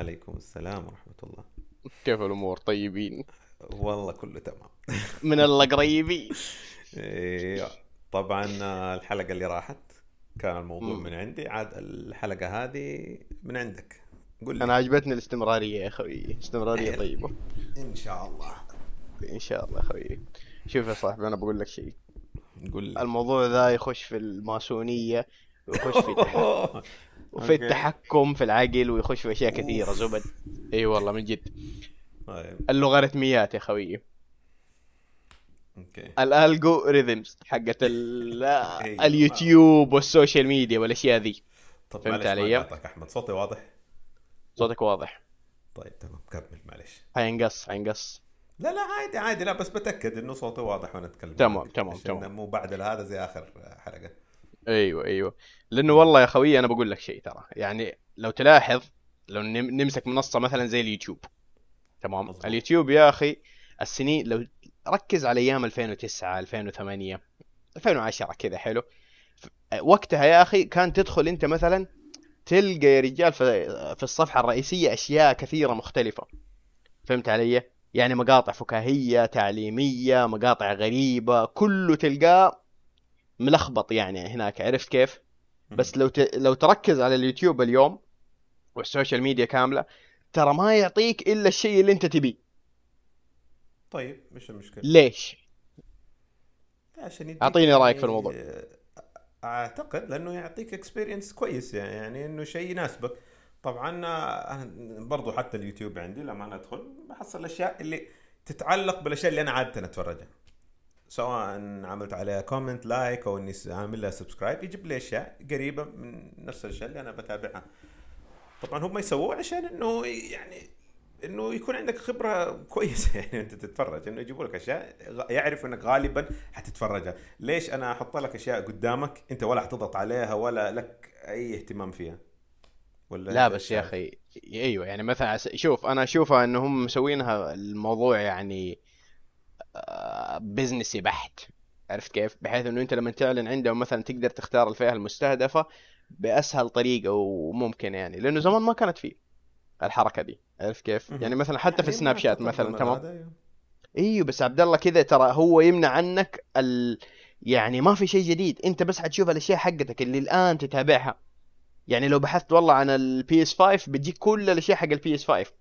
وعليكم السلام ورحمة الله. كيف الأمور؟ طيبين. والله كله تمام. من الله قريبين إيه، طبعا الحلقة اللي راحت كان الموضوع. من عندي. عاد الحلقة هذه من عندك. قول لي. أنا عجبتني الاستمرارية يا أخوي. استمرارية طيبة. إن شاء الله. إن شاء الله يا أخوي. شوف يا صاحبي أنا بقول لك شيء. لي. الموضوع ذا يخش في الماسونية ويخش في. وفي okay. التحكم في العقل ويخش في أشياء كثيرة أوف. زبد. أي والله من جد. طيب. اللوغاريتميات يا خوي okay. ال algorithms حقت ال... أيوة. اليوتيوب وال social media والأشياء ذي. طب فهمت علي؟ أحمد. صوتي واضح؟ صوتك واضح. طيب تمام. كمل معلش. حينقص حينقص لا لا عادي عادي. لا بس بتأكد إنه صوتي واضح وأنا أتكلم. تمام، تمام، تمام. مو بعد هذا زي آخر حلقة. أيوه أيوه. لأنه والله يا خوي أنا بقول لك شيء ترى. يعني لو تلاحظ لو نم- نمسك منصة مثلا زي اليوتيوب. تمام؟ مظبوط. اليوتيوب يا أخي السنين لو ركز على أيام 2009 2008 2010 كذا حلو؟ وقتها يا أخي كان تدخل أنت مثلا تلقى يا رجال في في الصفحة الرئيسية أشياء كثيرة مختلفة. فهمت علي؟ يعني مقاطع فكاهية تعليمية مقاطع غريبة كله تلقاه ملخبط يعني هناك عرفت كيف؟ بس لو ت... لو تركز على اليوتيوب اليوم وال social media كاملة ترى ما يعطيك إلا الشيء اللي أنت تبيه. طيب مش المشكلة؟ ليش؟ عشان يديك أعطيني رأيك في يعني الموضوع. أعتقد لأنه يعطيك experience كويس يعني, يعني إنه شيء يناسبك. طبعا أنا برضو حتى اليوتيوب عندي لما أنا أدخل بحصل الاشياء اللي تتعلق بالأشياء اللي أنا عادة أتفرجها. سواء عملت عليها comment like أو إني عامل لها subscribe يجيب لي أشياء قريبة من نفس الأشياء اللي أنا بتابعها. طبعا هم يسووه عشان إنه يعني إنه يكون عندك خبرة كويسة. يعني أنت تتفرج إنه يجيبوا لك أشياء يعرفوا إنك غالبا حتتفرجها. ليش أنا أحط لك أشياء قدامك أنت ولا حتضغط عليها ولا لك أي اهتمام فيها؟ ولا لا بس يا؟ أخي أيوه يعني مثلا شوف أنا أشوفها انهم مسوينها الموضوع يعني آه، بزنسي بحت عرفت كيف؟ بحيث إنه أنت لما تعلن عندهم مثلا تقدر تختار الفئة المستهدفة بأسهل طريقة وممكن يعني لأنه زمان ما كانت فيه الحركة دي. عرفت كيف. يعني مثلا حتى في يعني سناب ما شات مثلا تمام؟ أيوه. إيوه بس عبد الله كذا ترى هو يمنع عنك ال... يعني ما في شيء جديد. أنت بس حتشوف الأشياء حقتك اللي الآن تتابعها. يعني لو بحثت والله عن ال PS 5 بتجيك كل الأشياء حق ال PS 5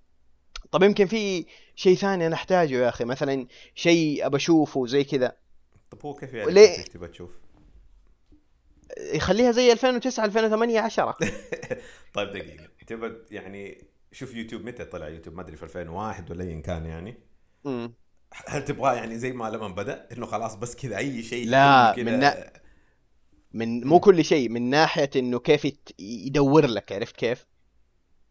طب يمكن في شيء ثاني أنا أحتاجه يا أخي مثلا شيء أبى أشوفه زي كذا. طب هو كيف يعني ليه؟ تبغى تشوف؟ يخليها زي 2009 2008 10 طيب دقيقة. تبغى يعني شوف يوتيوب متى طلع يوتيوب؟ ما أدري في 2001 ولا ايا كان يعني. أمم. هل تبغاه يعني زي ما لما بدأ؟ إنه خلاص بس كذا أي شيء لا، من نا- من مو كل شيء من ناحية إنه كيف يدور لك عرفت كيف؟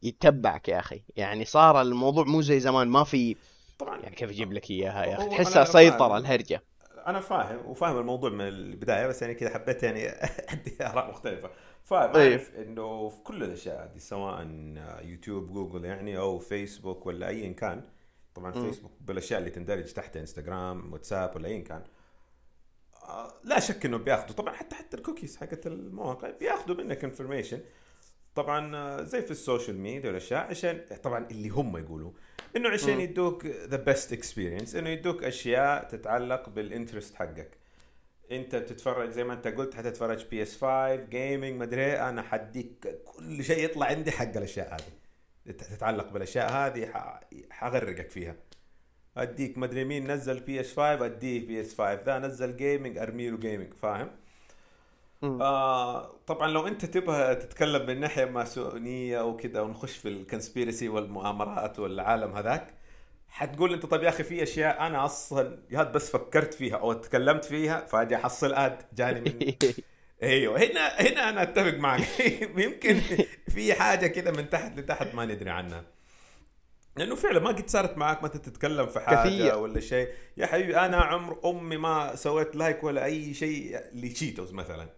يتبعك يا أخي. يعني صار الموضوع مو زي زمان ما في طبعا. يعني كيف أجيب لك إياها يا أخي؟ تحسها فاهم. الهرجة. أنا فاهم وفاهم الموضوع من البداية بس يعني كذا حبيت يعني أدي آراء مختلفة. فاهم أيوه. أعرف إنه في كل الأشياء هذه سواء يوتيوب جوجل يعني أو فيسبوك ولا ايا كان. طبعا مم. فيسبوك بالأشياء اللي تندرج تحت إنستغرام واتساب ولا ايا كان. آه، لا شك إنه بياخذوا طبعا حتى حتى الكوكيز حقت المواقع بياخذوا منك information طبعا آه، زي في ال social media والأشياء عشان طبعا اللي هم يقولوا إنه عشان. يدوك the best experience إنه يدوك أشياء تتعلق بال interest حقك أنت بتتفرج زي ما أنت قلت حتتفرج PS 5 gaming مدري أنا حديك كل شيء يطلع عندي حق الأشياء هذه تت- تتعلق بالأشياء هذه حغرقك فيها أديك مدري مين نزل PS 5 أديه PS 5 ذا نزل gaming ارمي له gaming فاهم. آه طبعا لو أنت تبغى تتكلم من ناحية ماسونية وكذا ونخش في ال conspiracy والمؤامرات والعالم هذاك حتقول أنت طيب يا أخي في أشياء أنا أصلا يا بس فكرت فيها أو تكلمت فيها فأجي أحصل ad جاني من أيوه هنا هنا أنا أتفق معك. يمكن في حاجة كذا من تحت لتحت ما ندري عنها. لأنه فعلا ما قد صارت معك ما تتكلم في حاجة كثير. ولا شيء. يا حبيبي أنا عمر أمي ما سويت like ولا أي شيء ل Cheetos مثلا.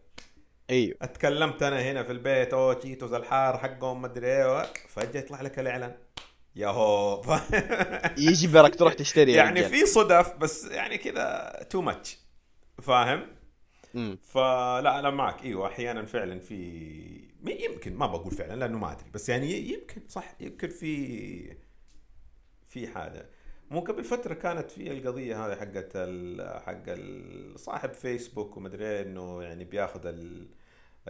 إيوه. اتكلمت أنا هنا في البيت أوه Cheetos الحار حقهم مدري إيه فجأة يطلع لك الإعلان. يا هو يجبرك تروح تشتري يعني. في صدف بس يعني كذا too much فاهم؟ امم فلا أنا معك. إيوه أحيانا فعلا في يمكن ما بقول فعلا لأنه ما أدري بس يعني يمكن صح يمكن في في حاجة. مو قبل فترة كانت في القضية هذه حقت. حق صاحب فيسبوك ومدري إنه يعني بياخذ ال...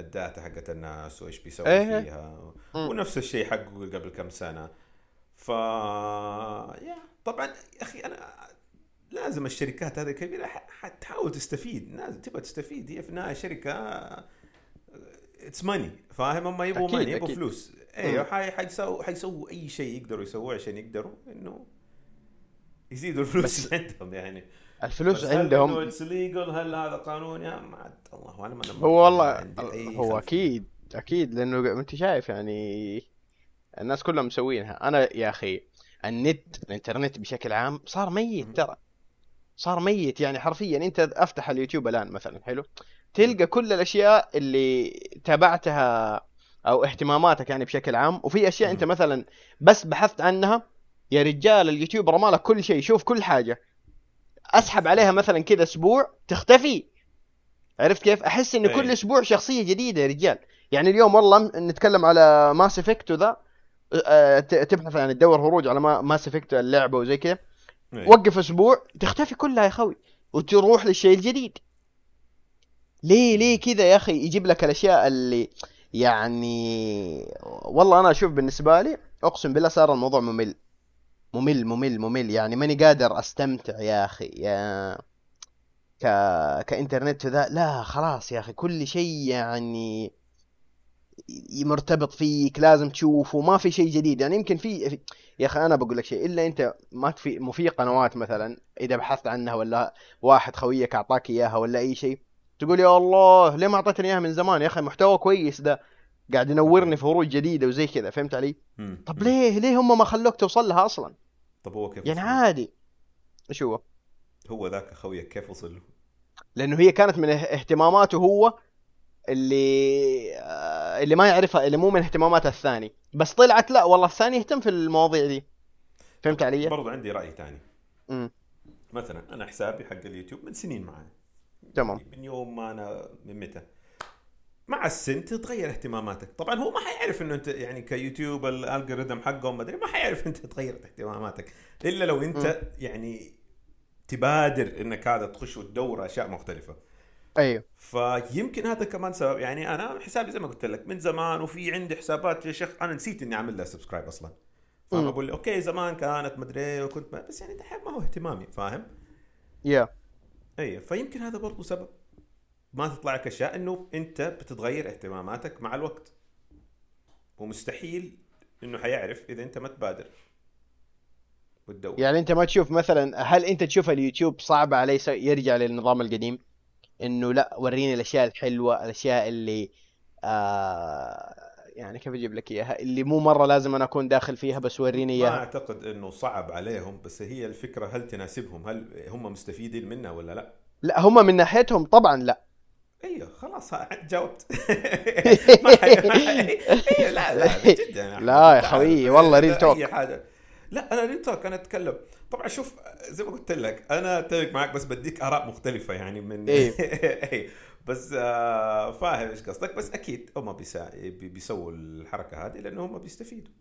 ال data حقت الناس وإيش بيسوي إيه. فيها. ونفس الشيء حقه قبل كم سنة. ف يا طبعا يا أخي أنا لازم الشركات هذه الكبيرة ح- حتحاول تستفيد. لازم تبغى تستفيد. هي في النهاية شركة it's money فاهم؟ هم يبغوا money يبغوا. فلوس. أيوه حيسووا حيسووا أي شيء يقدروا يسووه عشان يقدروا إنه يزيدوا الفلوس بس- عندهم يعني. الفلوس عندهم ليجل هل هذا قانون؟ يا ما عاد الله أنا ما أنا ما- هو والله هو. أكيد أكيد لأنه أنت شايف يعني الناس كلهم مسوينها. أنا يا أخي النت الإنترنت بشكل عام صار ميت ترى. صار ميت يعني حرفيا. أنت أفتح اليوتيوب الآن مثلا حلو؟ تلقى كل الأشياء اللي تابعتها أو اهتماماتك يعني بشكل عام. وفي أشياء أنت. مثلا بس بحثت عنها يا رجال اليوتيوب رمالك كل شيء شوف كل حاجة. أسحب عليها مثلا كذا أسبوع تختفي. عرفت كيف؟ أحس إنه كل أي. أسبوع شخصية جديدة يا رجال. يعني اليوم والله نتكلم على Mass Effect وذا. ت- تبحث عن تدور هروج على ما- Mass Effect اللعبة وزي كذا إيه. وقف أسبوع تختفي كلها يا خوي. وتروح للشيء الجديد. ليه ليه كذا يا أخي؟ يجيب لك الأشياء اللي يعني والله أنا أشوف بالنسبة لي أقسم بالله صار الموضوع ممل. ممل ممل ممل. يعني ماني قادر أستمتع يا أخي يا ك... كإنترنت وذا. لا خلاص يا أخي كل شيء يعني مرتبط فيك لازم تشوفه ما في شيء جديد. يعني يمكن في يا أخي أنا بقول لك شيء إلا أنت ما في في قنوات مثلا إذا بحثت عنها ولا واحد خويك أعطاك إياها ولا أي شيء تقول يا الله ليه ما أعطيتني إياها من زمان؟ يا أخي محتوى كويس ده. قاعد ينورني في هروج جديدة وزي كذا فهمت علي؟ طب ليه؟ ليه هم ما خلوك توصل لها أصلا؟ طب هو كيف يعني وصل؟ عادي إيش هو؟ هو ذاك اخويك كيف وصل له؟ لأنه هي كانت من اه- اهتماماته هو اللي آه، اللي ما يعرفها اللي مو من اهتمامات الثاني بس طلعت لا والله الثاني يهتم في المواضيع دي فهمت علي؟ برضو عندي رأي ثاني امم مثلا أنا حسابي حق اليوتيوب من سنين معي تمام من يوم ما أنا من متى مع السن تتغير اهتماماتك. طبعا هو ما حيعرف إنه أنت يعني كيوتيوب ال algorithm حقهم ما أدري ما حيعرف أنت تغيرت اهتماماتك. إلا لو أنت يعني تبادر إنك هذا تخش وتدور أشياء مختلفة. أيوه. فيمكن هذا كمان سبب. يعني أنا حسابي زي ما قلت لك من زمان وفي عندي حسابات يا شيخ أنا نسيت إني أعمل لها subscribe أصلا. فاهم. أقول لي أوكي زمان كانت مدري وكنت ما بس يعني دحين ما هو اهتمامي فاهم؟ يا اي فيمكن هذا برضو سبب. ما تطلع لك اشياء إنه أنت بتتغير اهتماماتك مع الوقت. ومستحيل إنه حيعرف إذا أنت ما تبادر. وتدور يعني أنت ما تشوف مثلا هل أنت تشوف اليوتيوب صعب عليه يرجع للنظام القديم؟ إنه لا وريني الأشياء الحلوة الأشياء اللي آه يعني كيف أجيب لك إياها؟ اللي مو مرة لازم أنا أكون داخل فيها بس وريني ما إياها. أعتقد إنه صعب عليهم بس هي الفكرة هل تناسبهم؟ هل هم مستفيدين منها ولا لا؟ لا هم من ناحيتهم طبعا لا. إيوه خلاص جاوبت ما. إيه لا لا جدا لا يا خويي، والله real talk. اي حاجة لا أنا real talk أنا أتكلم طبعا شوف زي ما قلت لك أنا أتفق معك بس بديك آراء مختلفة يعني من إيه. إيه. بس آه فاهم إيش قصدك بس أكيد هم بيسووا الحركة هذه لأنه هم بيستفيدوا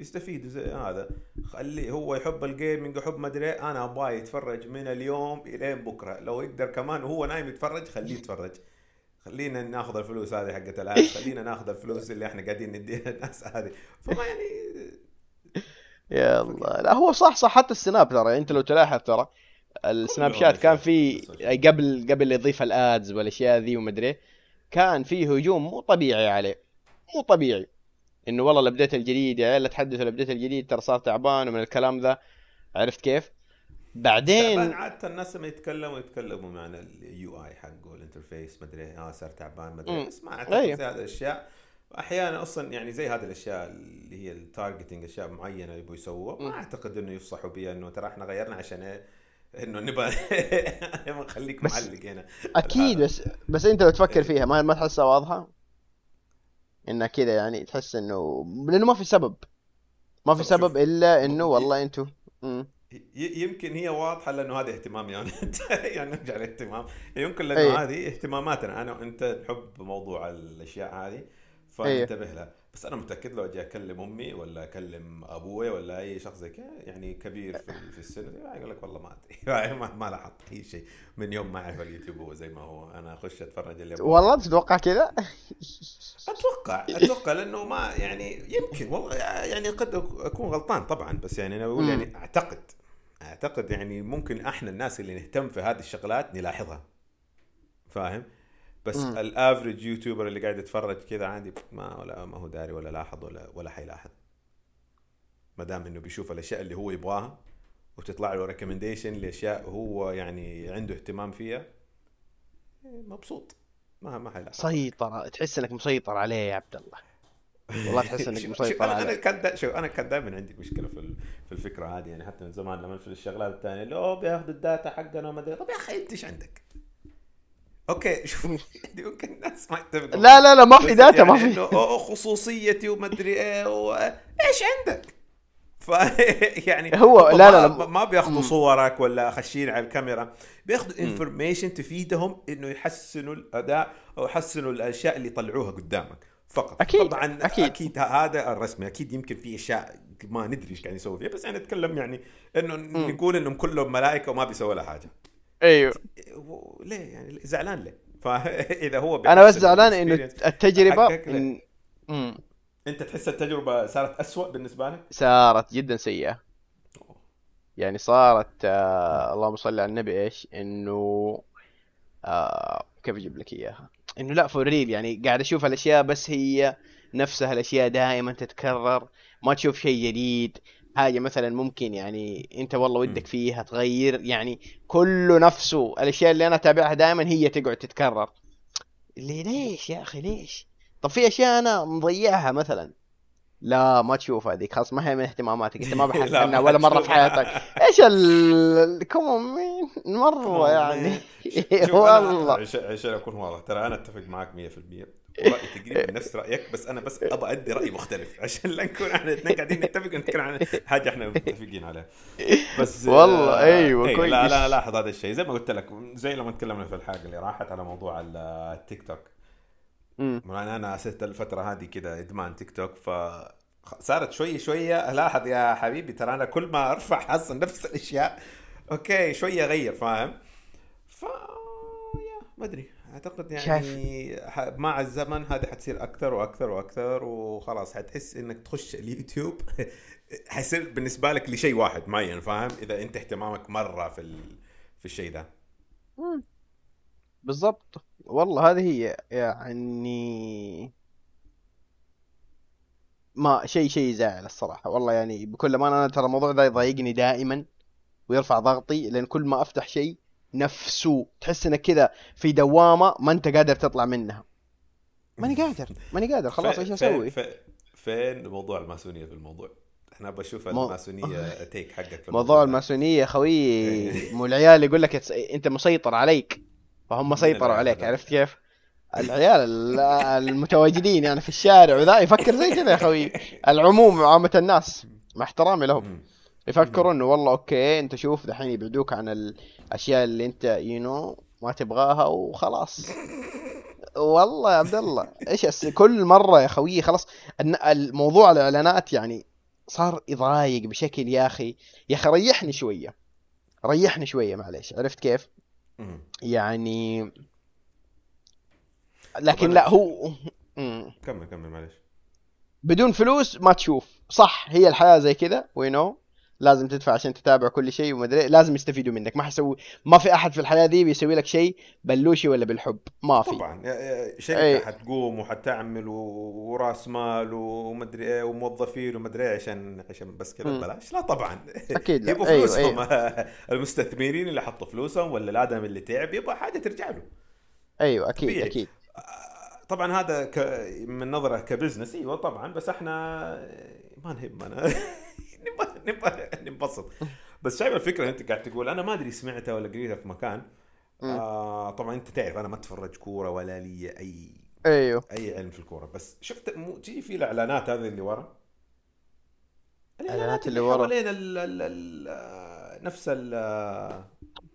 بيستفيدوا زي هذا. خلي هو يحب الجيمنج يحب ما أدري إيه، أنا أبغاه يتفرج من اليوم إلين بكرة. لو يقدر كمان وهو نايم يتفرج خليه يتفرج. خلينا ناخذ الفلوس هذه حقت الاد خلينا ناخذ الفلوس اللي إحنا قاعدين نديها الناس هذه. فما يعني يا الله. لا هو صح صح. حتى السناب ترى أنت لو تلاحظ ترى السناب شات كان. في. قبل قبل يضيف ال ads والأشياء ذي ومدري كان في هجوم مو طبيعي عليه. مو طبيعي. إنه والله ال update الجديد يا عيال لا تحدثوا ال update الجديد ترى صار تعبان ومن الكلام ذا عرفت كيف؟ تعبان بعدين عادة الناس لما يتكلموا يتكلموا عن ال UI حقه ال interface مدري آه صار تعبان مدري. بس ما أعتقد أيوه. هذه الأشياء أحيانا أصلا يعني زي هذه الأشياء اللي هي ال targeting أشياء معينة يبغوا يسووها. ما أعتقد إنه يفصحوا بها إنه ترى إحنا غيرنا عشان إيه؟ إنه نبغى نخليك معلق هنا أكيد. بس بس أنت لو تفكر إيه. فيها ما ما تحسها واضحة؟ انها كذا يعني تحس إنه لأنه ما في سبب ما في. سبب إلا إنه والله. ي- يمكن هي واضحة لأنه هذا اهتمامي أنا يعني نرجع للاهتمام يمكن لأنه أي. هذه اهتماماتنا أنا وأنت نحب موضوع الأشياء هذه أي. فننتبه لها بس أنا متأكد لو أجي أكلم أمي ولا أكلم أبوي ولا أي شخص زي كذا يعني كبير في, في السن يقول لك والله ما أدري. ما, ما لاحظت اي شيء من يوم ما أعرف اليوتيوب هو زي ما هو. أنا أخش أتفرج اللي. والله تتوقع كذا أتوقع أتوقع لأنه ما يعني يمكن والله يعني قد أكون غلطان طبعا بس يعني أنا أقول مم. يعني أعتقد أعتقد يعني ممكن أحنا الناس اللي نهتم في هذه الشغلات نلاحظها. فاهم؟ بس مم. الأفريج يوتيوبر اللي قاعد يتفرج كذا عادي ما ولا ما هو داري ولا لاحظ ولا ولا حيلاحظ ما دام إنه بيشوف الأشياء اللي هو يبغاها وتطلع له recommendation لأشياء هو يعني عنده اهتمام فيها مبسوط. ما ما حيلاحظ سيطرة تحس إنك مسيطر عليه يا عبد الله. والله تحس إنك مسيطر أنا كان دا شوف أنا كان دائما عندي مشكلة في ال- في الفكرة هذه يعني حتى من زمان لما في الشغلات الثانية اللي اوه بياخذوا ال data حقنا وما أدري طب يا أخي أنت إيش عندك؟ okay شوف ممكن الناس ما يتفقوا لا لا لا ما في data ما يعني في إنه خصوصيتي وما أدري إيه و... إيش عندك؟ ف يعني هو- لا- ما- لا- لا. ما- ما بياخذوا. صورك ولا خشين على الكاميرا بياخذوا. انفورميشن تفيدهم إنه يحسنوا الأداء أو يحسنوا الأشياء اللي يطلعوها قدامك فقط أكيد، طبعا أكيد. أكيد هذا الرسمي أكيد يمكن في أشياء ما ندري إيش قاعد يسوي فيها بس أنا أتكلم يعني إنه نقول إنهم كلهم ملائكة وما بيسووا لها حاجة أيوه و- ليه يعني زعلان ليه؟ فاذا هو أنا بس زعلان إنه لا. إن... مم. أنت تحس التجربة صارت أسوأ بالنسبة لك؟ صارت جدا سيئة يعني صارت آه اللهم صل على النبي إيش إنه آه كيف أجيب لك إياها إنه لا فور ريل يعني قاعد أشوف الاشياء بس هي نفسها الأشياء دائما تتكرر ما تشوف شيء جديد حاجة مثلا ممكن يعني أنت والله ودك. فيها تغير يعني كله نفسه الأشياء اللي أنا أتابعها دائما هي تقعد تتكرر. اللي ليش يا أخي ليش؟ طب في أشياء أنا مضيعها مثلا. لا ما تشوف هذيك خلاص ما هي من اهتماماتك أنت ما بحثت عنها ولا مرة في تشوفها. حياتك. إيش ال كومون مرة يعني. والله. عشان أكون واضح ترى أنا أتفق معك 100% ورأيي تقريبا نفس رأيك بس أنا بس أبغى أدي رأي مختلف عشان لا نكون إحنا الاثنين قاعدين نتفق نتكلم عن حاجة إحنا متفقين عليها. بس والله، آه، أيوة، إيه، كويس. لا لا لاحظ هذا الشيء. زي ما قلت لك زي لما تكلمنا في الحلقة اللي راحت على موضوع ال- التيك توك. أنا أنا صرت الفترة هذه كذا إدمان تيك توك ف صارت شوي شوية لاحظ يا حبيبي ترى أنا كل ما أرفع حصل نفس الأشياء okay شوية أغير فاهم؟ ف يا ما أدري. أعتقد يعني ح- مع الزمن هذه حتصير أكثر وأكثر وأكثر وخلاص حتحس إنك تخش اليوتيوب حيصير بالنسبة لك لشيء واحد معين فاهم؟ إذا أنت اهتمامك مرة في ال... في الشيء ده. بالضبط. والله هذه هي يعني ما شيء شيء يزعل الصراحة. والله يعني بكل ما أنا ترى الموضوع ده يضايقني دائما ويرفع ضغطي لأن كل ما أفتح شيء نفسه تحس انك كذا في دوامة ما أنت قادر تطلع منها ماني قادر ماني قادر خلاص إيش فين- أسوي فين- فين موضوع الماسونية في الموضوع؟ إحنا بشوف الماسونية تيك حقك في موضوع. الماسونية خوي. مو العيال يقول لك "يتس- أنت مسيطر عليك فهم سيطروا عليك؟ عرفت كيف؟ العيال ال- المتواجدين يعني في الشارع وذا يفكر زي كذا يا خوي العموم عامة الناس مع احترامي لهم. يفكروا إنه والله okay أنت شوف دحين يبعدوك عن الاشياء اللي أنت you know ما تبغاها وخلاص والله يا عبد الله إيش أس... كل مرة يا خوي خلاص الموضوع الإعلانات يعني صار يضايق بشكل يا أخي يا أخي ريحني شوية ريحني شوية معلش عرفت كيف. يعني لكن. لا هو. كمل كمل معلش بدون فلوس ما تشوف صح هي الحياة زي كذا you know لازم تدفع عشان تتابع كل شيء وما أدري لازم يستفيدوا منك. ما حيسوي ما في أحد في الحياة دي بيسوي لك شيء بلوشي ولا بالحب. ما في. طبعا. شركه أي. حتقوم وحتعمل وراس مال ومدري إيه وموظفين ومدري إيه عشان عشان بس كذا. ببلاش. لا طبعا. أكيد لا. يبغوا أيوة، فلوسهم. المستثمرين اللي حطوا فلوسهم ولا الادم اللي تعب يبغى حاجة ترجع له. أيوه أكيد طبيعي. أكيد. طبعا هذا ك... من نظرة كبزنس. أيوه طبعا. بس إحنا ما نهمنا ننبسط. بس شايف الفكرة انت قاعد تقول أنا ما أدري سمعتها ولا قريتها في مكان. آه طبعا أنت تعرف أنا ما أتفرج كورة ولا لي اي أيوه. أي علم في الكورة. بس شفت مو تجي في الإعلانات هذه اللي ورا؟ الإعلانات اللي ورا. حوالين ال ال ال نفس ال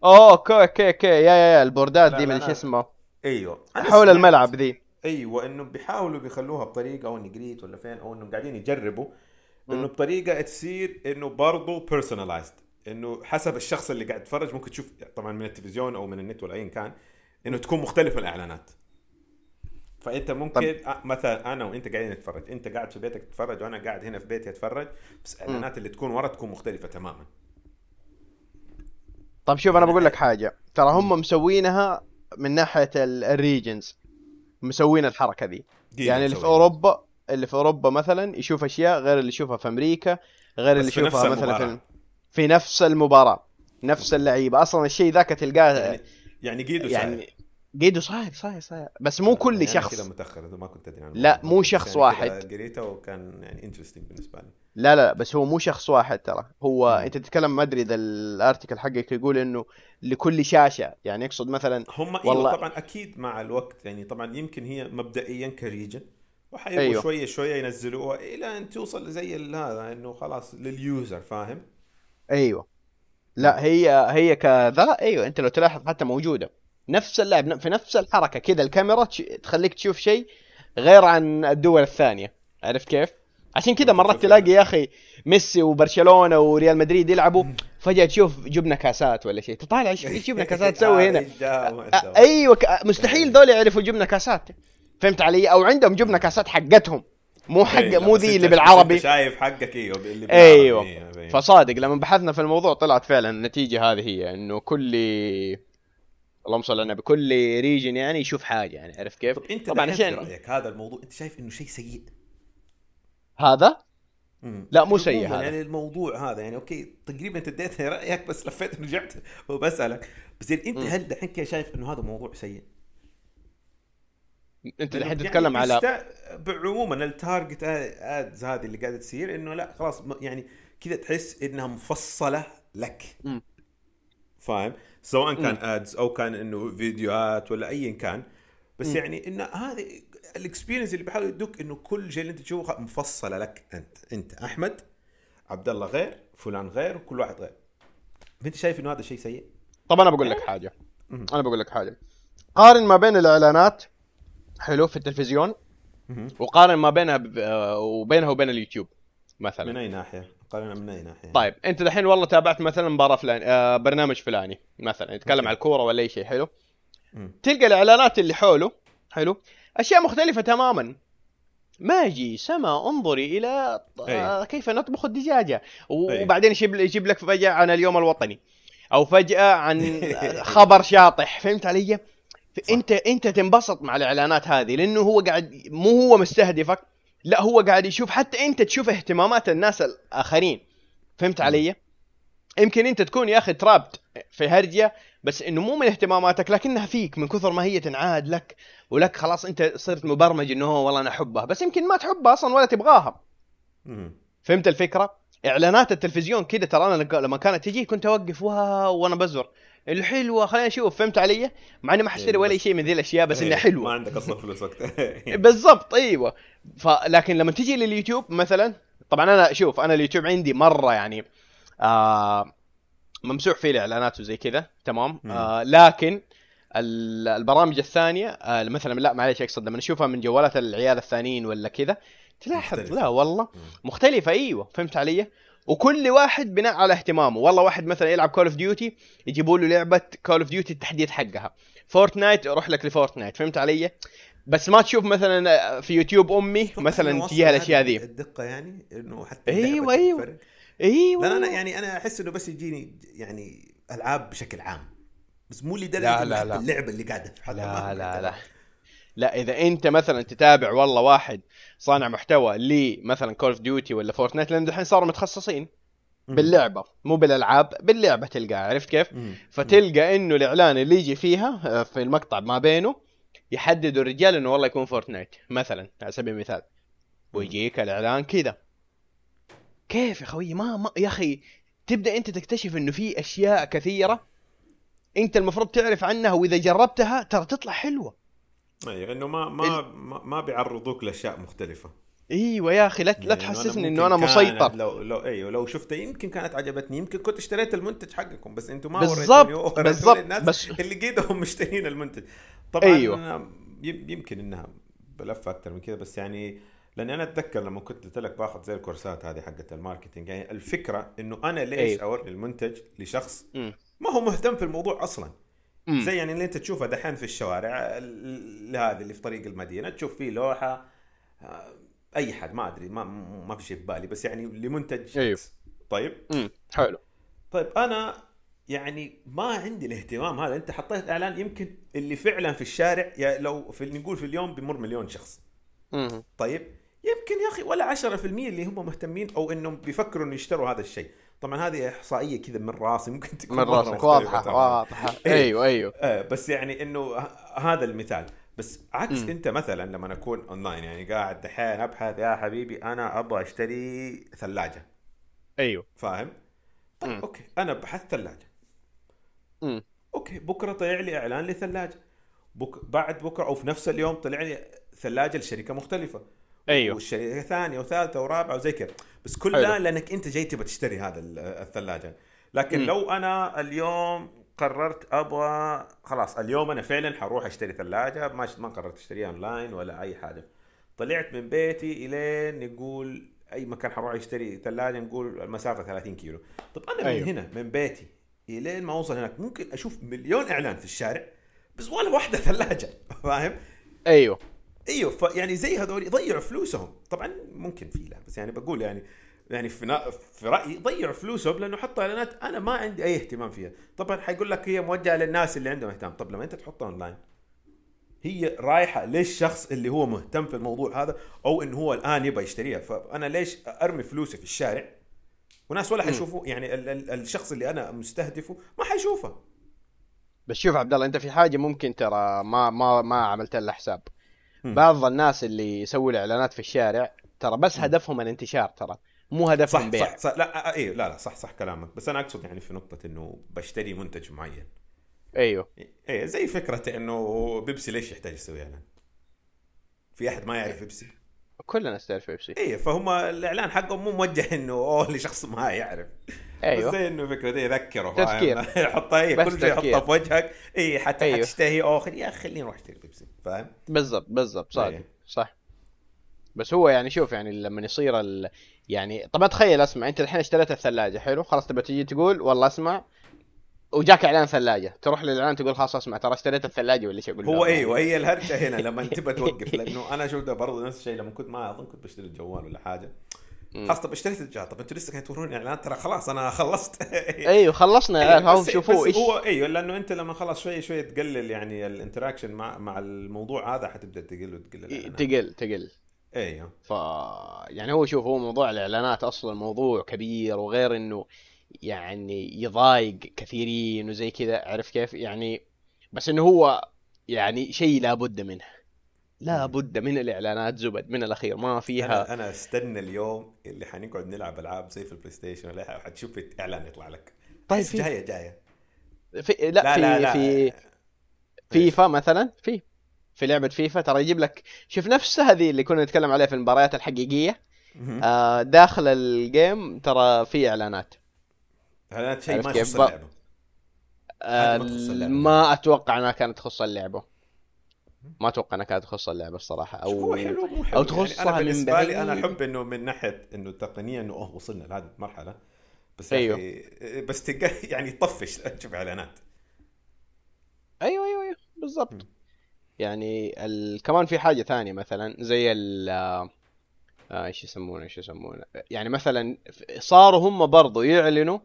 أوه okay okay okay. يا يا يا البوردات دي من. شو اسمه أيوه. حول الملعب ذي أيوه إنه بيحاولوا بيخلوها بطريقة أو نجريت ولا فين أو انهم قاعدين يجربوا. إنه. بطريقة تصير إنه برضه personalized إنه حسب الشخص اللي قاعد يتفرج ممكن تشوف طبعا من التلفزيون أو من النت ولا ايا كان إنه تكون مختلفه الإعلانات. فأنت ممكن أ- مثلا أنا وأنت قاعدين نتفرج. أنت قاعد في بيتك تتفرج وأنا قاعد هنا في بيتي أتفرج بس الاعلانات اللي تكون ورا تكون مختلفة تماما. طيب شوف أنا بقول لك حاجة. ترى هم مسوينها من ناحية الريجنز مسوين الحركة قيل يعني اللي في. أوروبا اللي في أوروبا مثلا يشوف أشياء غير اللي يشوفها في أمريكا غير اللي في يشوفها نفس مثلا في. في نفس المباراة نفس اللعيبة أصلا الشيء ذاك تلقاه يعني يعني قيدوا يعني قيدو صاير صاير صاير بس مو كل يعني شخص كذا متأخر ما كنت أدري لا،. مو شخص يعني واحد. قريته وكان يعني interesting بالنسبة لي لا لا بس هو مو شخص واحد ترى هو مم. أنت تتكلم ما أدري إذا ال article حقك يقول إنه لكل شاشة يعني يقصد مثلا هم والله- والله طبعا أكيد مع الوقت يعني طبعا يمكن هي مبدئيا ك region وحيبقوا أيوه. أيوه. شوية شوية ينزلوها إلى أن توصل زي هذا إنه خلاص لليوزر فاهم؟ أيوه. لا هي هي كذا أيوه. أنت لو تلاحظ حتى موجودة. نفس اللعب في نفس الحركة كذا الكاميرا تخليك تشوف شيء غير عن الدول الثانية. عرفت كيف؟ عشان كذا مرات تلاقي يا أخي ميسي وبرشلونة وريال مدريد يلعبوا فجأة تشوف جبنا كاسات ولا شيء. تطالع إيش إيش جبنا كاسات تسوي هنا؟ أيوه مستحيل دول يعرفوا جبنا كاسات. فهمت علي؟ أو عندهم جبنا كاسات حقتهم مو حق إيه، مو ذي أنت- اللي بالعربي شايف حقك أيوه اللي بالعربي أيوه إيه، إيه. فصادق لما بحثنا في الموضوع طلعت فعلا النتيجة هذه هي إنه كل اللهم صل على النبي كل region يعني يشوف حاجة يعني عرفت كيف؟ طب أنت طبعا عشان رأيك هذا الموضوع أنت شايف إنه شيء سيء هذا مم. لا، مو سيء هذا. يعني الموضوع هذا يعني okay تقريبا أنت اديتني رأيك بس لفيت ورجعت وبسألك بس يعني أنت. هل دحين شايف إنه هذا موضوع سيء؟ انت الحين يعني تتكلم على based- عموما ال target ads هذه اللي قاعدة تصير إنه لا خلاص م- يعني كذا تحس إنها مفصلة لك مم. فاهم؟ سواء كان. ads أو كان إنه فيديوهات ولا ايا كان بس مم. يعني إنه هذه ال experience اللي بيحاولوا يدوك إنه كل شيء اللي أنت تشوفه مفصلة لك أنت أنت أحمد عبد الله غير فلان غير وكل واحد غير فانت شايف إنه هذا شيء سيء؟ طب أنا بقول لك حاجة. أنا بقول لك حاجة قارن ما بين الإعلانات حلو في التلفزيون. وقارن ما بينها ب... آه، وبينها وبين اليوتيوب من مثلا أي ناحية؟ قارنا من أي ناحية؟ طيب أنت دحين والله تابعت مثلا مباراة فلان آه برنامج فلاني مثلا يتكلم. على الكورة ولا أي شيء حلو مم. تلقى الإعلانات اللي حوله حلو أشياء مختلفة تماما ماجي سما انظري إلى آه أي. كيف نطبخ الدجاجة. وبعدين يجيب يجيب لك فجأة عن اليوم الوطني أو فجأة عن خبر شاطح فهمت علي. انت انت تنبسط مع الإعلانات هذه لأنه هو قاعد مو هو مستهدفك لا هو قاعد يشوف حتى انت تشوف اهتمامات الناس الآخرين. فهمت علي؟ يمكن انت تكون يا أخي ترابت في هرجة بس إنه مو من اهتماماتك لكنها فيك من كثر ما هي تنعاد لك ولك خلاص انت صرت مبرمج إنه هو والله أنا أحبها. بس يمكن ما تحبها أصلا ولا تبغاها. فهمت الفكرة؟ إعلانات التلفزيون كذا ترى أنا لما كانت تجي كنت أوقف واو وأنا بزر الحلوة خلينا نشوف فهمت علي مع إني ما حاشتري إيه، ولا شيء من ذي الأشياء بس إيه، انها ما حلوة عندك أصلا فلوس وقتها بالضبط أيوه فلكن لما تجي لليوتيوب مثلا طبعا أنا شوف أنا اليوتيوب عندي مرة يعني آه ممسوح فيه الإعلانات وزي كذا تمام. آه لكن ال- البرامج الثانية آه مثلا لا معليش أقصد لما نشوفها من جوالات العيال الثانيين ولا كذا تلاحظ. لا والله. مختلفة أيوه فهمت علي وكل واحد بناء على اهتمامه. والله واحد مثلا يلعب كول اوف ديوتي يجيبوا له لعبة كول اوف ديوتي التحديث حقها. فورتنايت يروح لك لفورتنايت فهمت علي؟ بس ما تشوف مثلا في يوتيوب أمي مثلا تجيها الأشياء ذي. الدقة يعني إنه حتى اللعبة أيوة. تفرق. أيوه. لا أنا يعني أنا أحس إنه بس يجيني يعني ألعاب بشكل عام. بس مو لدرجة لا، لا، لا. اللعبة اللي قاعدة لا لا لا. لا لا إذا أنت مثلا تتابع والله واحد صانع محتوى لي مثلا كول اوف ديوتي ولا فورتنايت لأن الحين صاروا متخصصين باللعبة مو بالألعاب باللعبة تلقاه عرفت كيف؟ فتلقى إنه الإعلان اللي يجي فيها آه، في المقطع ما بينه يحددوا الرجال إنه والله يكون فورتنايت مثلا على سبيل المثال. ويجيك الإعلان كذا. كيف يا خوي؟ ما, ما يا أخي تبدأ أنت تكتشف إنه في أشياء كثيرة أنت المفروض تعرف عنها وإذا جربتها ترى تطلع حلوة. أيوه إنه ما ما ما, ما بيعرضوك لأشياء مختلفة إيوه يا أخي لا لا تحسسني إنه أنا مسيطر لو لو إيوه لو شفتها يمكن كانت عجبتني يمكن كنت اشتريت المنتج حقكم بس أنتم ما بالضبط، وريتوني بالضبط، الناس بس- اللي قيدهم مشترين المنتج طبعا. أنا يم- يمكن إنها بلفه أكثر من كذا بس يعني لأني أنا أتذكر لما كنت قلت لك باخذ زي الكورسات هذه حقت ال marketing يعني الفكرة إنه أنا ليش أيوه. أوري المنتج لشخص مم. ما هو مهتم في الموضوع أصلا. زي يعني اللي انت تشوفه دحين في الشوارع ال- هذه اللي في طريق المدينة تشوف فيه لوحة آه، أي حد ما أدري ما ما في شيء في بالي بس يعني لمنتج. أيوه. طيب مم. حلو طيب أنا يعني ما عندي الاهتمام هذا أنت حطيت إعلان يمكن اللي فعلا في الشارع يا لو في نقول في اليوم بيمر مليون شخص مم. طيب يمكن يا أخي ولا 10% اللي هم مهتمين أو إنهم بيفكروا إنه يشتروا هذا الشيء طبعا هذه إحصائية كذا من راسي ممكن تكون من راسك واضحة. واضحة إيه. أيوه أيوه آه بس يعني إنه هذا المثال بس عكس مم. أنت مثلا لما اكون اونلاين يعني قاعد دحين أبحث يا حبيبي أنا أبغى أشتري ثلاجة أيوه فاهم؟ طيب مم. okay أنا بحثت ثلاجة مم. okay بكرة طلع لي إعلان لثلاجة بك... بعد بكرة أو في نفس اليوم طلع لي ثلاجة لشركة مختلفة أيوه والشركة ثانية وثالثة ورابعة وزي كذا بس حلو. كلها لأنك أنت جاي تبغى تشتري هذا ال- الثلاجة لكن مم. لو أنا اليوم قررت أبغى خلاص اليوم أنا فعلا حروح أشتري ثلاجة ما ما قررت أشتريها أونلاين ولا أي حاجة طلعت من بيتي إلين نقول أي مكان حروح أشتري ثلاجة نقول المسافة 30 كيلو طب أنا من أيوه. هنا من بيتي إلين ما أوصل هناك ممكن أشوف مليون إعلان في الشارع بس ولا واحدة ثلاجة فاهم أيوه إيوه فيعني زي هذول يضيعوا فلوسهم. طبعا ممكن في لا بس يعني بقول يعني يعني في في رأيي ضيعوا فلوسهم لأنه حطوا إعلانات أنا ما عندي أي اهتمام فيها. طبعا حيقول لك هي موجهة للناس اللي عندهم اهتمام. طب لما أنت تحطها اونلاين هي رايحة للشخص اللي هو مهتم في الموضوع هذا أو إنه هو الآن يبغى يشتريها. فأنا ليش أرمي فلوسي في الشارع؟ وناس ولا. حيشوفوا يعني ال- ال- الشخص اللي أنا مستهدفه ما حيشوفه. بس شوف عبد الله أنت في حاجة ممكن ترى ما ما ما عملت لها حساب. بعض الناس اللي يسووا الإعلانات في الشارع ترى بس هدفهم الانتشار ترى مو هدفهم صح بيع. صح, صح لا إيه لا لا صح صح كلامك. بس أنا أقصد يعني في نقطة إنه بشتري منتج معين. أيوه. إيه زي فكرة إنه بيبسي ليش يحتاج يسوي إعلان؟ في أحد ما يعرف بيبسي؟ كلنا نستعرف بيبسي إيه فهم الإعلان حقهم مو موجه إنه أوه لشخص ما يعرف أيوه بس زي إنه فكرة دي يذكره تذكير. يحطها بس كل شيء. يحطها في وجهك إيه حتى أيوه. حتشتهي أوه يا أخي خليني أروح اشتري بيبسي فاهم؟ بالضبط بالضبط صادق أيوه. صح بس هو يعني شوف يعني لما يصير ال... يعني طب تخيل أسمع أنت الحين اشتريت الثلاجة حلو خلاص تبى تجي تقول والله أسمع وجاك إعلان ثلاجة. تروح للإعلان تقول خلاص أسمع ترى اشتريت الثلاجة ولا شيء أقول؟ هو. أيوه هي الهرجة هنا لما تبى توقف لأنه أنا شفت برضه نفس الشيء لما كنت ما أظن كنت بشتري الجوال ولا حاجة. خلاص طب اشتريت الجهاز. طب أنتوا لسه كانوا توروني إعلان؟ ترى خلاص أنا خلصت. أيوه خلصنا إيه، اعلان هاو إيش. هو أيوه لأنه أنت لما خلاص شوي شوي تقلل يعني الانتراكشن مع مع الموضوع هذا حتبدأ تقل وتقل الإعلانات. تقل تقل. أيوه ف يعني هو شوف هو موضوع الإعلانات أصلا موضوع كبير وغير إنه يعني يضايق كثيرين وزي كذا عرف كيف؟ يعني بس إنه هو يعني شيء لابد منه. لابد من الإعلانات زبد من الأخير ما فيها أنا أنا استنى اليوم اللي حنقعد نلعب ألعاب زي في البلاي ستيشن ولا حتشوف اعلان يطلع لك. طيب في جاية جاية. في لا, لا في لا. لا في فيفا مثلا؟ في. في لعبة فيفا ترى يجيب لك شوف نفس هذه اللي كنا نتكلم عليها في المباريات الحقيقية. آه داخل ال game ترى في إعلانات. اعلانات شيء ما؟ يخص اللعبة آه ما تخص أتوقع إنها كانت تخص اللعبة ما أتوقع إنها كانت تخص اللعبة الصراحة أو هو حلو مو حلو أو تخصها يعني أنا من بالنسبة لي أنا. أحب إنه من ناحية إنه تقنيا إنه أوه وصلنا لهذه المرحلة بس أيوه. أخي بس تلقى يعني يطفش تشوف إعلانات أيوه أيوه أيوه. بالضبط يعني ال... كمان في حاجة ثانية مثلا زي ال آه، إيش يسمونه إيش يسمونه يعني مثلا صاروا هم برضو يعلنوا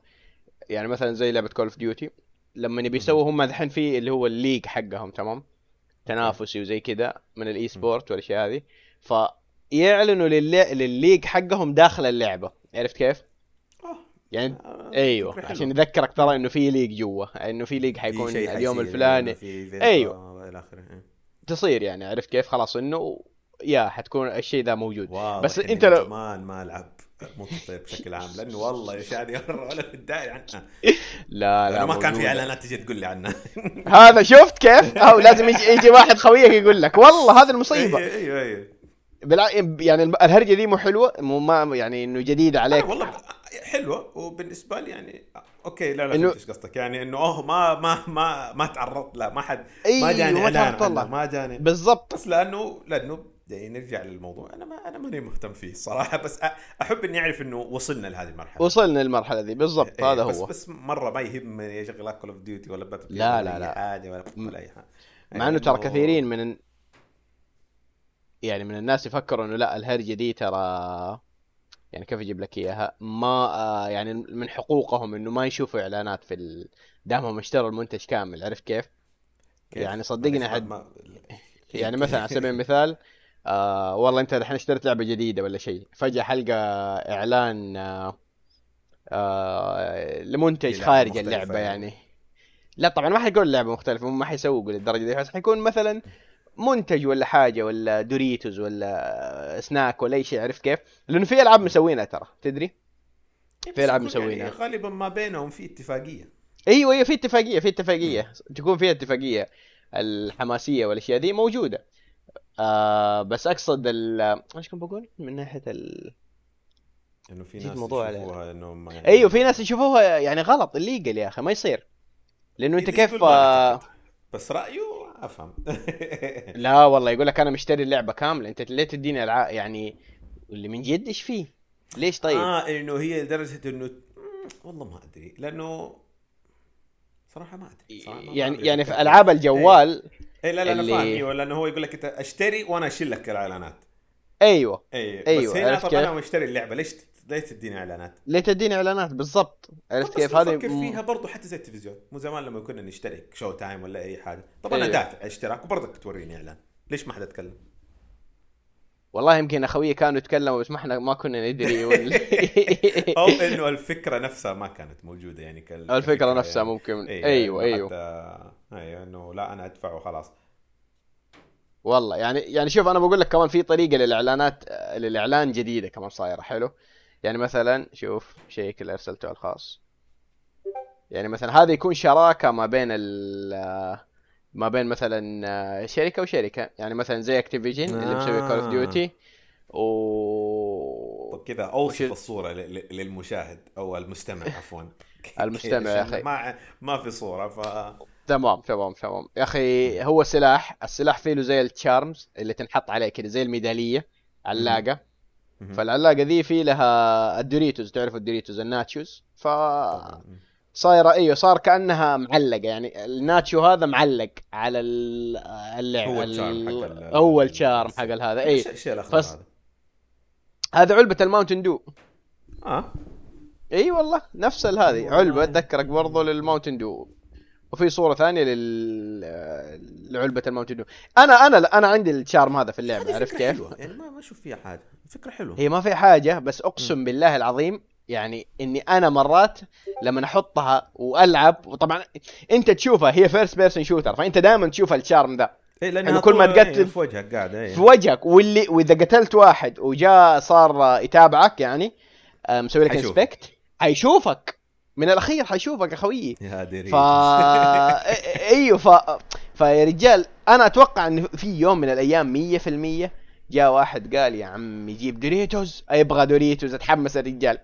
يعني مثلا زي لعبة Call of Duty لما يبي يسووا هم الحين في اللي هو ال league حقهم تمام؟ تنافسي وزي كذا من ال esport والأشياء هذه. فيعلنوا لل... لل league حقهم داخل اللعبة. عرفت كيف؟ آه، يعني آه، أيوه عشان. يذكرك ترى إنه في league جوا إنه في league حيكون اليوم الفلاني. إلى آخره إيه. تصير يعني عرفت كيف؟ خلاص إنه يا حتكون الشيء ذا موجود. بس من لو- زمان ما العب multi بشكل عام لأنه والله يا شادي ولا متضايق عنها لا لا لأنه ما كان في. إعلانات تجي تقول لي عنها هذا شفت كيف؟ أو لازم يجي, يجي واحد خويك يقول لك. والله هذه المصيبة. أيوه أيوه أيوه. بالع... يعني الهرجة دي مو حلوة مو ما يعني إنه جديدة عليك. آه والله حلوة وبالنسبة لي يعني أوكي لا لا إنه- فهمت إيش قصدك. يعني إنه أوه ما ما ما ما تعرضت لا ما حد ما جاني ما إعلان ما جاني. بالضبط. بس لأنه لأنه نرجع للموضوع أنا ما أنا ماني مهتم فيه الصراحه بس أحب إني أعرف إنه وصلنا لهذه المرحلة وصلنا للمرحلة دي بالضبط إيه، هذا بس هو بس مرة ما يهمني اشغل Call of Duty ولا Battle لا، لا، لا. حاجة ولا, ولا أي حاجة مع إنه ترى كثيرين من يعني من الناس يفكروا إنه لا الهرجة دي ترى يعني كيف أجيب لك إياها ما آه، يعني من حقوقهم إنه ما يشوفوا إعلانات في ال... دامهم اشتروا المنتج كامل عرفت كيف؟ كيف؟ يعني صدقني حد ما- يعني مثلا على سبيل المثال آه والله انت الحين اشتريت لعبة جديدة ولا شيء فجأة حلقة إعلان آه آه لمنتج خارج اللعبة يعني. يعني لا طبعا ما حيكون لعبة مختلفة ما حيسوقوا للدرجه دي بس حيكون مثلا منتج ولا حاجة ولا دوريتوز ولا سناك ولا أي شيء عرفت كيف؟ لأنه في ألعاب مسوينها ترى تدري؟ في ألعاب بس يكون مسوينها. يعني غالبا ما بينهم في اتفاقية أيوه أيوه في اتفاقية في اتفاقية تكون فيها اتفاقية الحماسية والأشياء دي موجودة آه بس أقصد ال إيش كنت بقول من ناحية ال إنه في ناس. يشوفوها إنه ما يعني أيوه في ناس يشوفوها يعني غلط الليجل يا أخي ما يصير لأنه أنت كيف ما آه. بس رأيه أفهم لا والله يقول لك أنا مشتري اللعبة كاملة أنت ليه تديني العاب يعني اللي من جد إيش فيه؟ ليش طيب؟ آه إنه هي لدرجة إنه والله ما أدري لأنه صراحة ما أدري صراحة ما- ما يعني أدري يعني في ألعاب الجوال اي لا لا أنا فاهم أيوه لأنه هو يقول لك أنت أشتري وأنا أشيل لك الإعلانات أيوه اي أيوة، بس هنا عرفت طب كيف؟ أنا مشتري اللعبة ليش ليش تديني إعلانات؟ ليه تديني إعلانات بالضبط عرفت كيف هذه فكر فيها برضو حتى زي التلفزيون مو زمان لما كنا نشترك Showtime ولا أي حاجة طب أنا أيوة. دافع أشتراك وبرضك توريني إعلان ليش ما حد يتكلم؟ والله يمكن أخوي كانوا يتكلموا بس ما إحنا ما كنا ندري أو إنه الفكرة نفسها ما كانت موجودة يعني كال... الفكرة نفسها يعني. ممكن. إيه، أيوه إنه أيوه. حتى أيوه إنه لا أنا ادفع وخلاص والله يعني يعني شوف أنا بقول لك كمان في طريقة للإعلانات للإعلان جديدة كمان صايرة حلو؟ يعني مثلا شوف شيك اللي أرسلته الخاص. يعني مثلا هذا يكون شراكة ما بين ال ما بين مثلا شركة وشركة يعني مثلا زي Activision اللي مسوي Call of آه. Duty و طب كذا أوصف وش- الصورة ل- ل- للمشاهد أو المستمع عفوا المستمع يا أخي. ما ما في صورة ف تمام تمام تمام يا أخي هو سلاح السلاح فيه له زي ال charms اللي تنحط عليه كذا زي الميدالية علاقة. فالعلاقة ذي في لها ال Doritos تعرف ال Doritos ال nachos ف طبعاً. صايرة إيوه صار كأنها معلقة يعني ال nacho هذا معلق على ال- اللعب هو ال charm حق هو ال charm حق هذا اي إيش الشيء الأخضر فس- هذا؟ هذا علبة ال Mountain Dew آه إي والله نفس هذه. علبة تذكرك برضو لل Mountain Dew وفي صورة ثانية لل لعلبة ال Mountain Dew أنا أنا أنا عندي ال charm هذا في اللعبة عرفت كيف؟ حلوة. يعني ما أشوف فيها حاجة فكرة حلوة هي ما في حاجة بس أقسم بالله العظيم يعني إني أنا مرات لما أحطها وألعب وطبعا أنت تشوفها هي first person shooter فأنت دائما تشوف ال charm ذا. إيه لأنها إنه كل ما طول- تقتل- إيه، في وجهك قاعدة إيه. في وجهك واللي وإذا قتلت واحد وجاء صار يتابعك يعني آه، مسوي لك. انسبكت حيشوفك. من الأخير حيشوفك اخويا يا ديري ف إيوه ف فيا رجال أنا أتوقع ان في يوم من الأيام 100% جاء واحد قال يا عمي جيب دوريتوز. يبغى دوريتوز أتحمس الرجال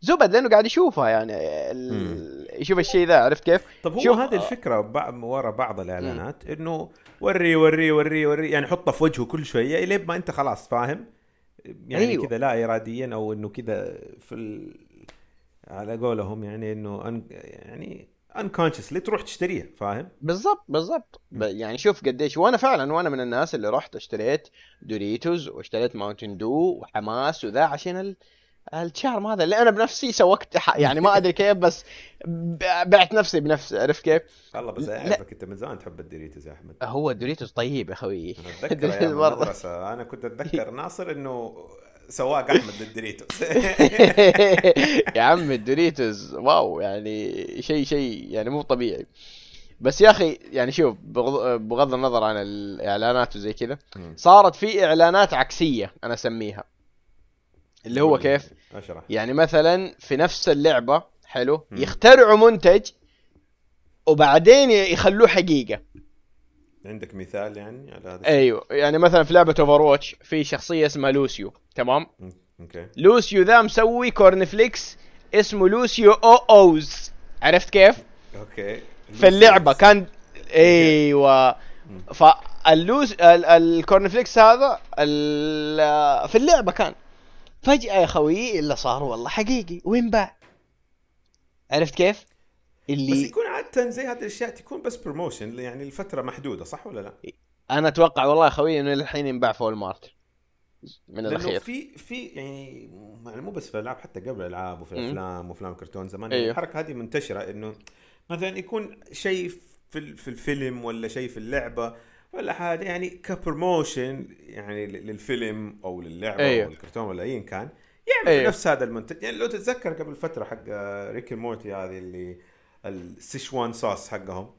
زبد لأنه قاعد يشوفها يعني ال... يشوف الشيء ذا عرفت كيف؟ طب هو شوف- هذه الفكرة بع- ورا بعض الإعلانات إنه وري وري وري وري يعني حطه في وجهه كل شوية الين ما أنت خلاص فاهم يعني أيوه. كذا لا اراديا أو إنه كذا في ال... على قولهم يعني إنه أن... يعني انكونشسلي تروح تشتريها فاهم؟ بالضبط بالضبط يعني شوف قديش وأنا فعلا وأنا من الناس اللي رحت اشتريت Doritos واشتريت Mountain Dew وحماس وذا عشان ال... ال charm هذا اللي أنا بنفسي سوقت يعني ما أدري كيف بس بعت نفسي بنفسي عرفت كيف؟ والله بس. أعرفك أنت من زمان تحب ال Doritos يا أحمد. هو ال Doritos طيب يا أنا أتذكر. المدرسة أنا كنت أتذكر ناصر إنه سواق أحمد لل Doritos يا عم ال Doritos واو يعني شيء شيء يعني مو طبيعي. بس يا أخي يعني شوف بغض النظر عن الإعلانات وزي كذا صارت في إعلانات عكسية أنا أسميها. اللي هو كيف؟ اشرح يعني مثلا في نفس اللعبة حلو. يخترعوا منتج وبعدين يخلوه حقيقة. عندك مثال يعني على هذا أيوه يعني مثلا في لعبة Overwatch في شخصية اسمها لوسيو تمام؟ أوكي. لوسيو ذا مسوي corn flakes اسمه Lucio-Oh's. عرفت كيف؟ أوكي. في اللعبة كان أيوه. فال Oh's ال- ال corn flakes هذا في اللعبة كان. فجأة يا خوي اللي صار والله حقيقي وين باع عرفت كيف؟ بس اللي يكون عادة زي هذه الأشياء تكون بس promotion يعني الفترة محدودة صح ولا لا؟ أنا أتوقع والله يا خوي إنه الحين ينباع في mart من الأخير في في يعني يعني مو بس في الألعاب حتى قبل الألعاب وفي. الأفلام وأفلام كرتون زمان أيوه. الحركة هذه منتشرة إنه مثلا يكون شيء في الفيلم ولا شيء في اللعبة ولا حاجة يعني ك promotion يعني للفيلم أو للعبة أيوه. أو الكرتون ولا ايا كان يعمل أيوه. نفس هذا المنتج يعني لو تتذكر قبل فترة حق آه، Rick and Morty هذه اللي ال Szechuan sauce حقهم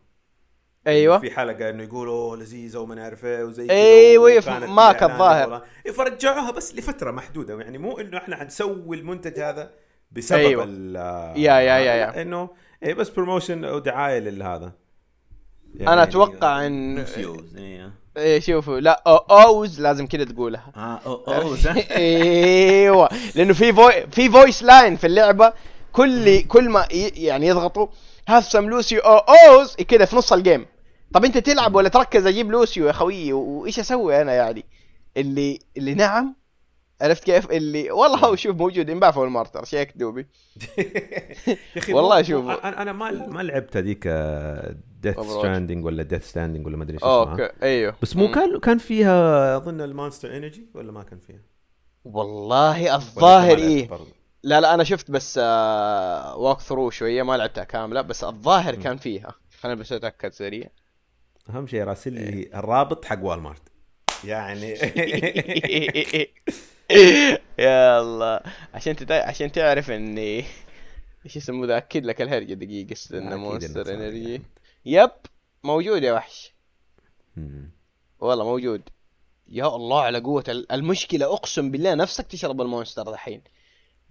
أيوه في حلقة إنه يقولوا لذيذه وما نعرف إيه وزي كذا الإعلان الظاهر. والله. إيه، فرجعوها بس لفترة محدودة يعني مو إنه إحنا حنسوي المنتج هذا بسبب أيوة. ال- يا- يا- يا- يا. إنه إيه بس بروموشن أو دعاية لهذا أنا أتوقع إن- لوسيوز، إيه. إيه. شوفوا لا أو أوز لازم كذا تقولها. آه أو- صح؟ إيوه لأنه في فوي في فويس لاين في اللعبة كل كل ما ي- يعني يضغطوا هاف سم لوسيو أو اوز كذا في نص الجيم طب أنت تلعب ولا تركز أجيب لوسيو يا خويي وإيش أسوي أنا يعني؟ اللي اللي نعم عرفت كيف اللي والله هو شوف موجود ينباع في المارتر شيك دوبي يا أخي والله شوف. أنا أنا ما ما لعبت هذيك ديث Overwatch. ستراندنج ولا ديث ستاندنج ولا ما أدري إيش اسمها أوكي أيوه بس مو. كان كان فيها أظن المونستر انرجي ولا ما كان فيها؟ والله الظاهر إيه؟ لا لا أنا شفت بس آه ووك ثرو شوية ما لعبتها كاملة بس الظاهر. كان فيها خليني بس أتأكد سريع أهم شيء راسل إيه. لي الرابط حق والمارت يعني يا الله. عشان تتا... عشان تعرف إني إيش اسمه ذا؟ اكد لك الهرجة دقيقة استنى مونستر إنرجي. يعني. يب موجود يا وحش. والله موجود. يا الله على قوة ال- المشكلة أقسم بالله نفسك تشرب المونستر دحين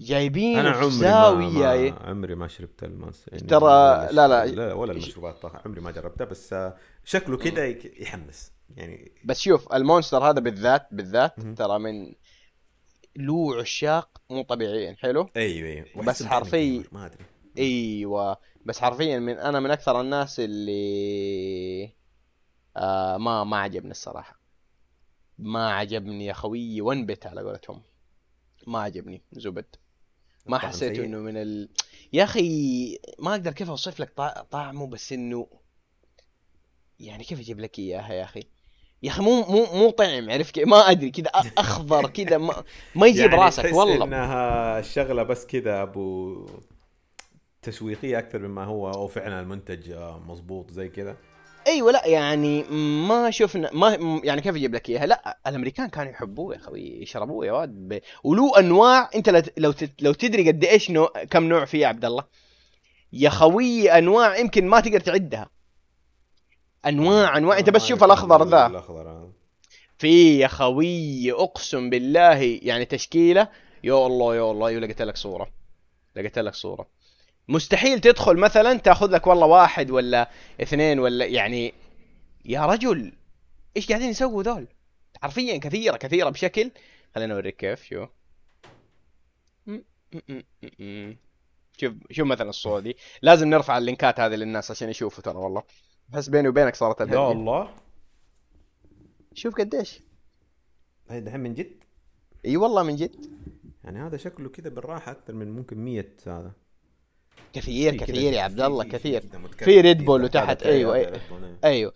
جايبين أنا عمري زاوية ما, ما عمري ما شربت المونستر ترى- ولا لا- لا. لا. ولا المشروبات طبعا عمري ما جربتها بس آه، شكله كذا يحمس. يعني بس شوف المونستر هذا بالذات بالذات. ترى من له عشاق مو طبيعيين حلو؟ أيوه أيوه. بس وأحس إنه حرفي- gamer، ما أدري. أيوه. بس حرفيا من أنا من أكثر الناس اللي آه ما ما عجبني الصراحة. ما عجبني يا خويي ون بت على قولتهم. ما عجبني زبد. ما سيء. إنه من ال... يا أخي ما أقدر كيف أوصف لك طع- طعمه بس إنه يعني كيف أجيب لك إياها يا أخي؟ يا أخي مو مو مو طعم عرفت كيف؟ ما أدري كذا أخضر كذا ما, ما يجيب يعني راسك تحس والله. إنها شغلة بس كذا أبو تسويقيه أكثر مما هو أو فعلا المنتج آه، مظبوط زي كذا. أيوه لا يعني ما شفنا ما يعني كيف أجيب لك إياها؟ لا الأمريكان كانوا يحبوه يا أخوي يشربوه يا واد. ب... ولو أنواع أنت لو لو تدري قد إيش نوع كم نوع فيه يا عبد الله. يا خوي أنواع يمكن ما تقدر تعدها. انواع أنواع. أنت بس شوف الأخضر ذا. الأخضر آه. في يا خوي أقسم بالله يعني تشكيلة. يا الله يا الله يو لقيت لك صورة. لقيت لك صورة. مستحيل تدخل مثلا تأخذ لك والله واحد ولا اثنين ولا يعني يا رجل إيش قاعدين يسووا ذول؟ حرفيا كثيرة كثيرة بشكل. خليني أوريك كيف شو. شوف شوف مثلا الصورة دي. لازم نرفع اللينكات هذه للناس عشان يشوفوا ترى والله. بس بيني وبينك صارت يا الهرجة. الله. شوف قديش. هاي دحين من جد؟ إي والله من جد. يعني هذا شكله كذا بالراحة أكثر من ممكن 100 هذا. كثير كثير يا عبد الله كثير. في Red. Bull وتحت. أيوه أيوة. Red Bull، إيه. أيوه.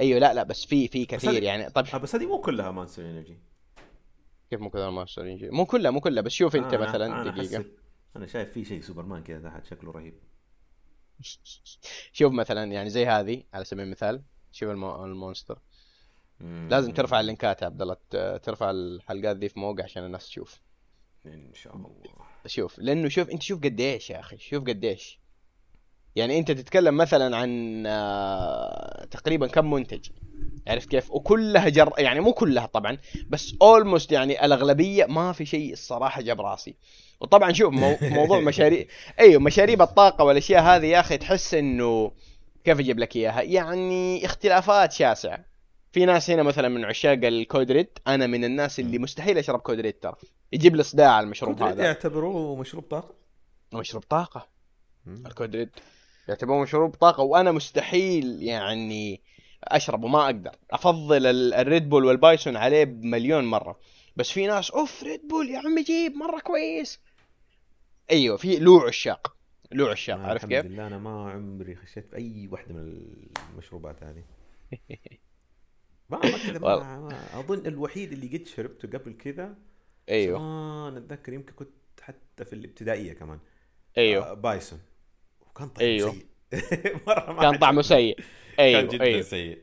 أيوه لا لا بس في في كثير يعني. طب آه بس هذه مو كلها Monster Energy كيف مو كذا Monster Energy مو كلها مو كلها بس شوف أنت مثلا أنا دقيقة. أنا شايف في شيء سوبرمان كذا تحت شكله رهيب. شوف مثلا يعني زي هذه على سبيل المثال شوف المو... ال Monster. لازم ترفع اللينكات يا عبد الله ترفع الحلقات ذي في موقع عشان الناس تشوف. إن شاء الله. شوف لأنه شوف أنت شوف قديش يا أخي شوف قديش. يعني أنت تتكلم مثلا عن آه، تقريبا كم منتج. عرفت كيف؟ وكلها جر يعني مو كلها طبعا بس almost يعني الأغلبية ما في شيء الصراحة جاب راسي. وطبعا شوف مو... موضوع مشاريع أيوه مشاريب الطاقة والأشياء هذه يا أخي تحس إنه كيف أجيب لك إياها؟ يعني اختلافات شاسعة. في ناس هنا مثلا من عشاق الCode Red أنا من الناس اللي مستحيل أشرب Code Red ترى. يجيب لي صداع المشروب هذا. يعتبروه مشروب طاقة؟ مشروب طاقة. مم. ال Code Red يعتبروه مشروب طاقة وأنا مستحيل يعني أشربه ما أقدر. أفضل ال- ال Red Bull وال Bison عليه بمليون مرة. بس في ناس أوف Red Bull يا عمي جيب مرة كويس. أيوه في له عشاق له عشاق آه، عارف الحمد كيف؟ لله أنا ما عمري خشيت في أي واحدة من المشروبات هذه. ما ما كذا ما, أظن الوحيد اللي قد شربته قبل كذا أيوه. زمان أتذكر يمكن كنت حتى في الابتدائية كمان. أيوه. آه، بايسون. وكان طعمه أيوه. سيء. مرة ما كان طعمه. سيء. كان أيوه جدا أيوه. سيء.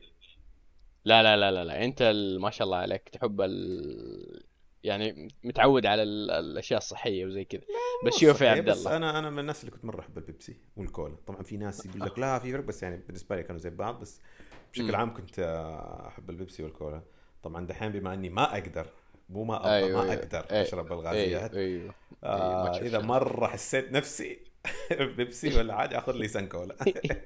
لا لا لا لا لا أنت ما شاء الله عليك تحب ال... يعني متعود على ال... الأشياء الصحية وزي كذا. بس شوف يا عبد بس الله. أنا أنا من الناس اللي كنت مرة أحب البيبسي والكولا. طبعا في ناس يقول لك لا في فرق بس يعني بالنسبة لي كانوا زي بعض. بس بشكل مم. عام كنت آه، أحب البيبسي والكولا. طبعا دحين بما إني ما أقدر مو ما أيوه، ما أيوه. أقدر أيوه. أشرب الغازيات. أيوه. أيوه آه ما تشوف إذا. مرة حسيت نفسي بيبسي ولا حاجة آخذ لي سن كولا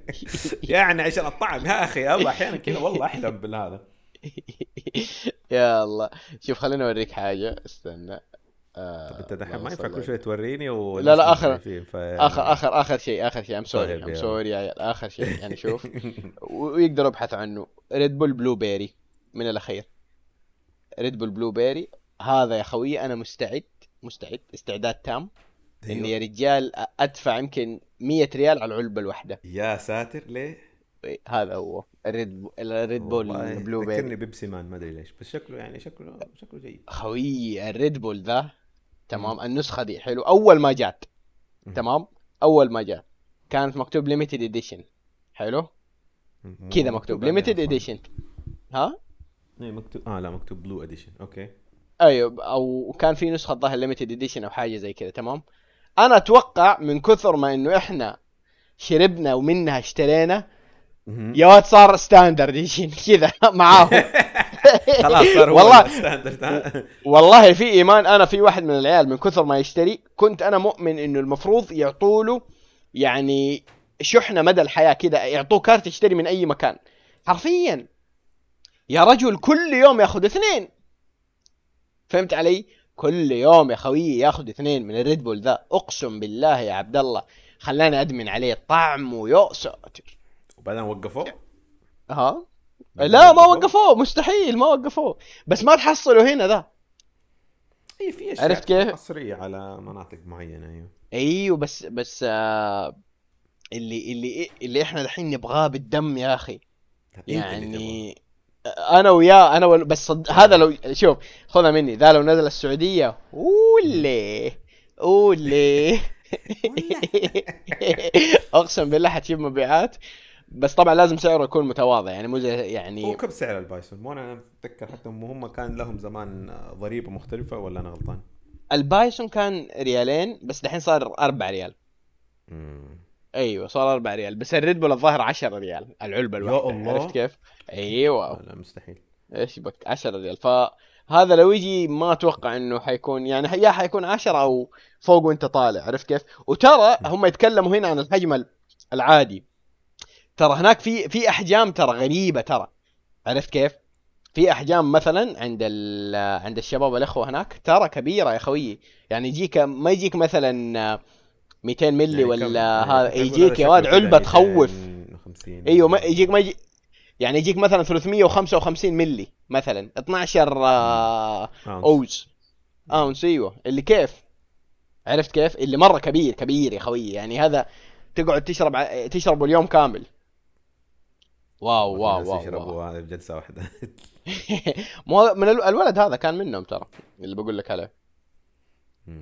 يعني عشان الطعم. يا أخي الله أحيانا كذا والله أحلم بالهذا. يا الله. شوف خليني أوريك حاجة. استنى. آه طب أنت دحين ما ينفع كل على- شوي توريني و لا، لا، فيعني... آخر آخر آخر شيء آخر شيء. ام سوري ام. سوري آخر شيء. يعني شوف ويقدروا يبحثوا عنه. Red Bull blueberry من الأخير. Red Bull blueberry هذا يا خوي أنا مستعد مستعد. استعداد تام. إني يا رجال أدفع يمكن 100 ريال على العلبة الواحدة. يا ساتر ليه؟ هذا هو. ال Red Bull ال Red Bull والله blue ذكرني berry. Pepsi Man ما أدري ليش بس شكله يعني شكله شكله جيد. خوي ال Red Bull ذا تمام النسخة دي حلو. أول ما جات. تمام أول ما جات كانت مكتوب limited edition حلو؟ كذا مكتوب limited. edition ها؟ إيه مكتوب آه لا مكتوب blue edition أوكي. أيوه أو كان في نسخة ظاهر limited edition أو حاجة زي كذا تمام. أنا أتوقع من كثر ما إنه إحنا شربنا ومنها اشترينا يا واد صار standard edition كذا معاهم. خلاص صار والله؟ والله في إيمان أنا في واحد من العيال من كثر ما يشتري كنت أنا مؤمن إنه المفروض يعطوا له يعني شحنة مدى الحياة كذا يعطوه كارت يشتري من أي مكان. حرفيا. يا رجل كل يوم ياخذ اثنين. فهمت علي؟ كل يوم يا خويي ياخذ اثنين من ال Red Bull ذا. أقسم بالله يا عبد الله خلاني أدمن عليه الطعم ويا ساتر وبعدين وقفوه ها لا ما وقفوه. مستحيل ما وقفوه. بس ما تحصلوا هنا ذا. اي في أشياء عرفت كيف؟ حصريه على مناطق معينة أيوه. أيوه بس بس آه اللي اللي اللي إحنا الحين نبغاه بالدم يا أخي. تبغى. يعني أنا وياه أنا وال... بس صد... هذا لو شوف خذها مني. ذا لو نزل السعودية أولي. أولي. أقسم بالله حتجيب مبيعات. بس طبعا لازم سعره يكون متواضع يعني مو زي هو يعني كم سعر ال Bison؟ مو أنا أتذكر حتى هم كان لهم زمان ضريبة مختلفة ولا أنا غلطان؟ ال Bison كان ريالين بس دحين صار 4 ريال مم. أيوه صار 4 ريال بس ال Red Bull الظاهر 10 ريال العلبة يا الواحدة الله. عرفت كيف؟ أيوه لا مستحيل إيش بك 10 ريال فهذا لو يجي ما أتوقع إنه حيكون يعني يا حيكون 10 أو فوق وأنت طالع عرفت كيف؟ وترى هم يتكلموا هنا عن الحجم ال- العادي ترى هناك في في أحجام ترى غريبة ترى. عرفت كيف؟ في أحجام مثلا عند ال- عند الشباب الاخوه هناك ترى كبيرة يا خويي يعني يجيك ما يجيك مثلا 200 ملي يعني ولا يعني هذا أقول يجيك يا واد علبة تخوف. 250 أيوه ما يجيك ما يجي يعني يجيك مثلا 355 ملي مثلا 12 آه،. أوز. اونس أيوه. اللي كيف؟ عرفت كيف؟ اللي مرة كبير كبير يا خوي يعني هذا تقعد تشرب تشربه اليوم كامل. واو واو واو. يشربوا هذا بجلسه واحدة مو من ال- الولد هذا كان منهم ترى اللي بقول لك عليه.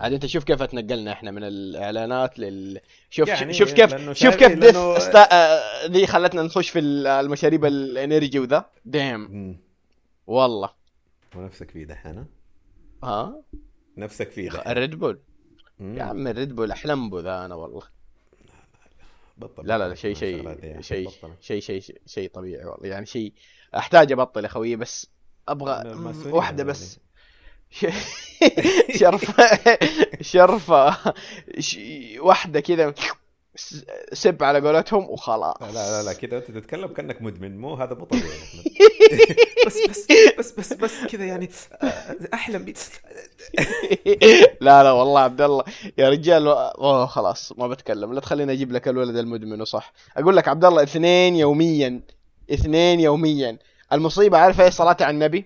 عاد انت شوف كيف اتنقلنا إحنا من الإعلانات لل شوف يعني شوف كيف شوف كيف ديث لأنه- استا... آه، ذي خلتنا نخش في ال- المشاريب الإنرجي وذا ديم. والله ونفسك فيه دحين ها؟ ها نفسك فيه دحين الريد بول. يا عم الريد بول احلم بو ذا أنا والله بطل لا لا لا شيء شيء أخي، شيء. شيء شيء شيء طبيعي والله يعني شيء احتاج ابطل يا خويي بس أبغى واحدة. بس شرفه شرفة واحدة كذا سب على قولتهم وخلاص لا لا لا كذا أنت تتكلم كأنك مدمن مو هذا مو طبيعي. بس بس بس بس بس كذا يعني آه، أحلم بي لا لا والله عبد الله. يا رجال أوه خلاص ما بتكلم. لا تخليني أجيب لك الولد المدمن وصح أقول لك عبد الله اثنين يوميا اثنين يوميا. المصيبة عارف إيش؟ صلاة على النبي.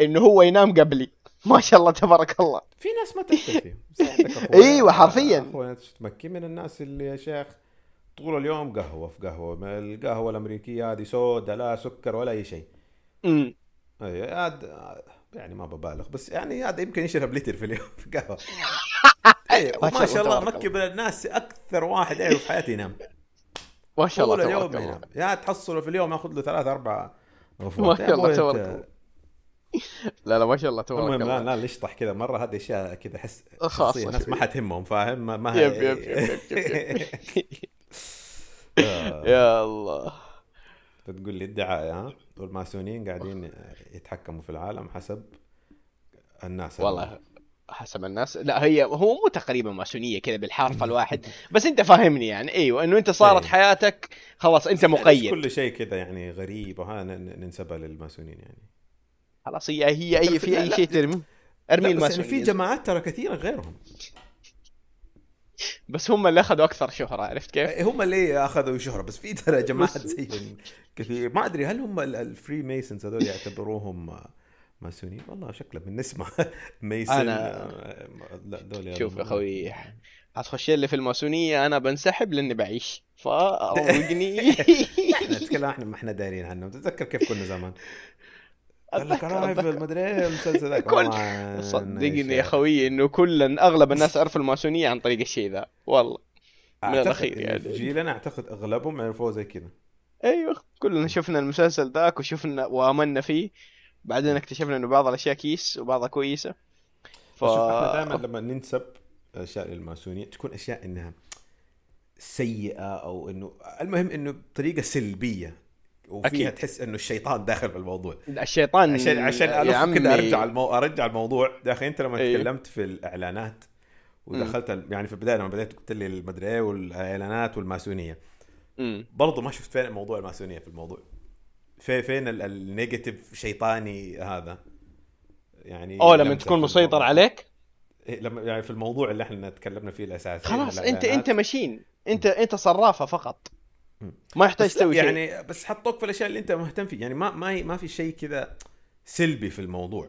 إنه هو ينام قبلي. ما شاء الله تبارك الله. في ناس ما أخويا- أيوة، حرفياً. أخويا مكي من الناس اللي يا شيخ طول اليوم قهوة في قهوة ما القهوة الأمريكية هذه سودا لا سكر ولا أي شيء. امم اي هاد يعني ما ببالغ بس يعني هذا يمكن يشرب لتر في اليوم في قهوة. اي ما وما شاء الله مكي من الناس أكثر واحد اعرف في حياتي ينام. ما شاء الله طول اليوم ينام. يا تحصله في اليوم ياخذ له ثلاث أربع ما شاء الله تبارك. لا لا ما شاء الله تبارك المهم لا لا نشطح كذا؟ مرة هذه أشياء كذا احس الناس ما. حتهمهم فاهم؟ ما, ما يب يب يب يب يب. آه. يا الله. تقول لي ادعاء ها؟ والماسونيين قاعدين يتحكموا في العالم حسب الناس والله حسب الناس. لا هي هو مو تقريبا ماسونية كذا بالحرف الواحد بس أنت فاهمني يعني. إيوه إنه أنت صارت إيه. حياتك خلاص أنت مقيد. كل شيء كذا يعني غريب وها ننسبها للماسونيين يعني. خلاص هي هي أي في أي شيء ترمي أرمي يعني في الماسونيه جماعات ترى كثيرة غيرهم. بس هم اللي أخذوا أكثر شهرة عرفت كيف؟ هم اللي أخذوا شهرة بس في ترى جماعات زيهم كثير. ما أدري هل هم ال- ال Freemasons هذول يعتبروهم ماسونيين والله شكله من نسمع mason أنا- آه، لا دول شوف يا أخوي هتخش لي في الماسونية أنا بنسحب لأني بعيش. فروقني إحنا نتكلم إحنا ما إحنا دايرين عنهم تتذكر كيف كنا زمان؟ قال لك أتذكر- رايفل أتذكر. مدري إيه المسلسل ذاك كل- صدقني يا. أخوي إنه كلا أغلب الناس عرفوا الماسونية عن طريق الشيء ذا. والله. من إن يعني. جيلنا أعتقد أغلبهم عرفوه زي كذا. أيوه كلنا شفنا المسلسل ذاك وشفنا وآمنا فيه. بعدين اكتشفنا إنه بعض الأشياء كيس وبعضها كويسة. ف إحنا دائما لما ننسب أشياء للماسونية تكون أشياء إنها سيئة أو إنه المهم إنه بطريقة سلبية. وفيها أكيد. تحس إنه الشيطان داخل في الموضوع الشيطان عشان عشان الف عمي كذا أرجع المو... أرجع الموضوع يا أخي أنت لما أيوه. تكلمت في الإعلانات ودخلت ال- يعني في البداية لما بديت قلت لي المدري إيه والإعلانات والماسونية مم. برضو ما شفت فين موضوع الماسونية في الموضوع في فين ال- النيجاتيف شيطاني هذا يعني أوه لما تكون مسيطر الموضوع. عليك إيه، لما يعني في الموضوع اللي إحنا تكلمنا فيه الأساسي خلاص انت. أنت ماشين انت أنت صرافة فقط. ما يحتاج تسوي شيء. يعني بس حطوك في الأشياء اللي أنت مهتم فيه يعني ما ما ما في شيء كذا سلبي في الموضوع.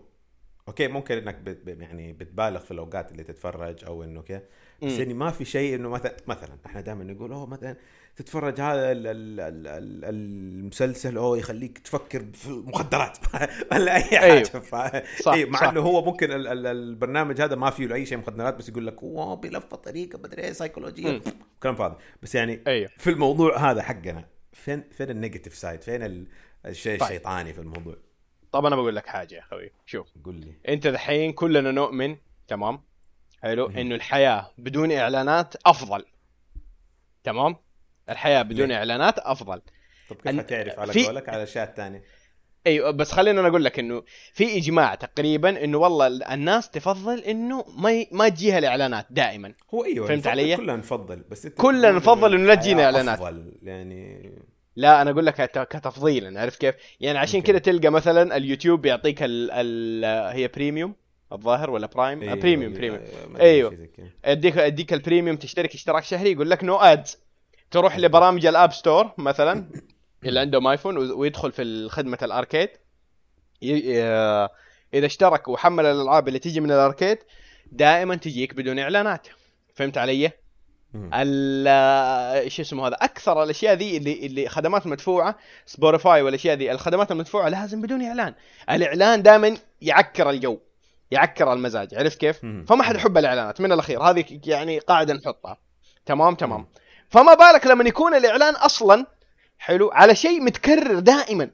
أوكي ممكن إنك بت يعني بتبالغ في الأوقات اللي تتفرج أو إنه كذا بس. يعني ما في شيء إنه مثلا مثلا إحنا دائما نقول أوه مثلا تتفرج هذا ال- ال- ال- ال- المسلسل أوه يخليك تفكر في المخدرات ولا أي حاجة. أيوه. ف... صح، إيه مع صح. إنه هو ممكن ال- ال- البرنامج هذا ما فيه له أي شيء مخدرات بس يقول لك أوه بلفة طريقة مدري إيه سايكولوجيه. كلام فاضي. بس يعني أيوه. في الموضوع هذا حقنا فين فين ال negative side؟ فين ال- الشيء طيب. الشيطاني في الموضوع؟ طب أنا بقول لك حاجة يا أخوي. شوف. قول لي. أنت دحين كلنا نؤمن تمام؟ حلو. إنه الحياة بدون إعلانات أفضل. تمام؟ الحياة بدون ليه؟ إعلانات أفضل طب كيف أن- حتعرف على في- قولك على الاشياء الثانية أيوه بس خلينا أنا أقول لك إنه في إجماع تقريبا إنه والله الناس تفضل إنه ما ي... ما تجيها الإعلانات دائما هو أيوه فهمت علي؟ كلنا نفضل بس كلنا نفضل إنه لا تجينا الحياة إعلانات. أفضل يعني لا أنا أقول لك كت- كتفضيلا عرفت كيف؟ يعني عشان. كذا تلقى مثلا اليوتيوب يعطيك ال... ال... هي premium الظاهر ولا prime؟ أيوة، premium premium كذا. اديك أديك ال premium تشترك اشتراك شهري يقول لك no ads تروح لبرامج الأب ستور مثلا اللي عندهم آيفون ويدخل في خدمه الأركيد. ي- إذا اشترك وحمل الألعاب اللي تيجي من الأركيد دائما تجيك بدون إعلانات. فهمت علي؟ ال شو اسمه هذا؟ أكثر الأشياء ذي اللي اللي خدمات مدفوعة سبوتيفاي والأشياء ذي الخدمات المدفوعة لازم بدون إعلان. الإعلان دائما يعكر الجو يعكر المزاج. عرفت كيف. فما حد يحب الإعلانات. من الأخير هذه يعني قاعدة نحطها. تمام تمام. فما بالك لما يكون الإعلان أصلا حلو على شيء متكرر دائما.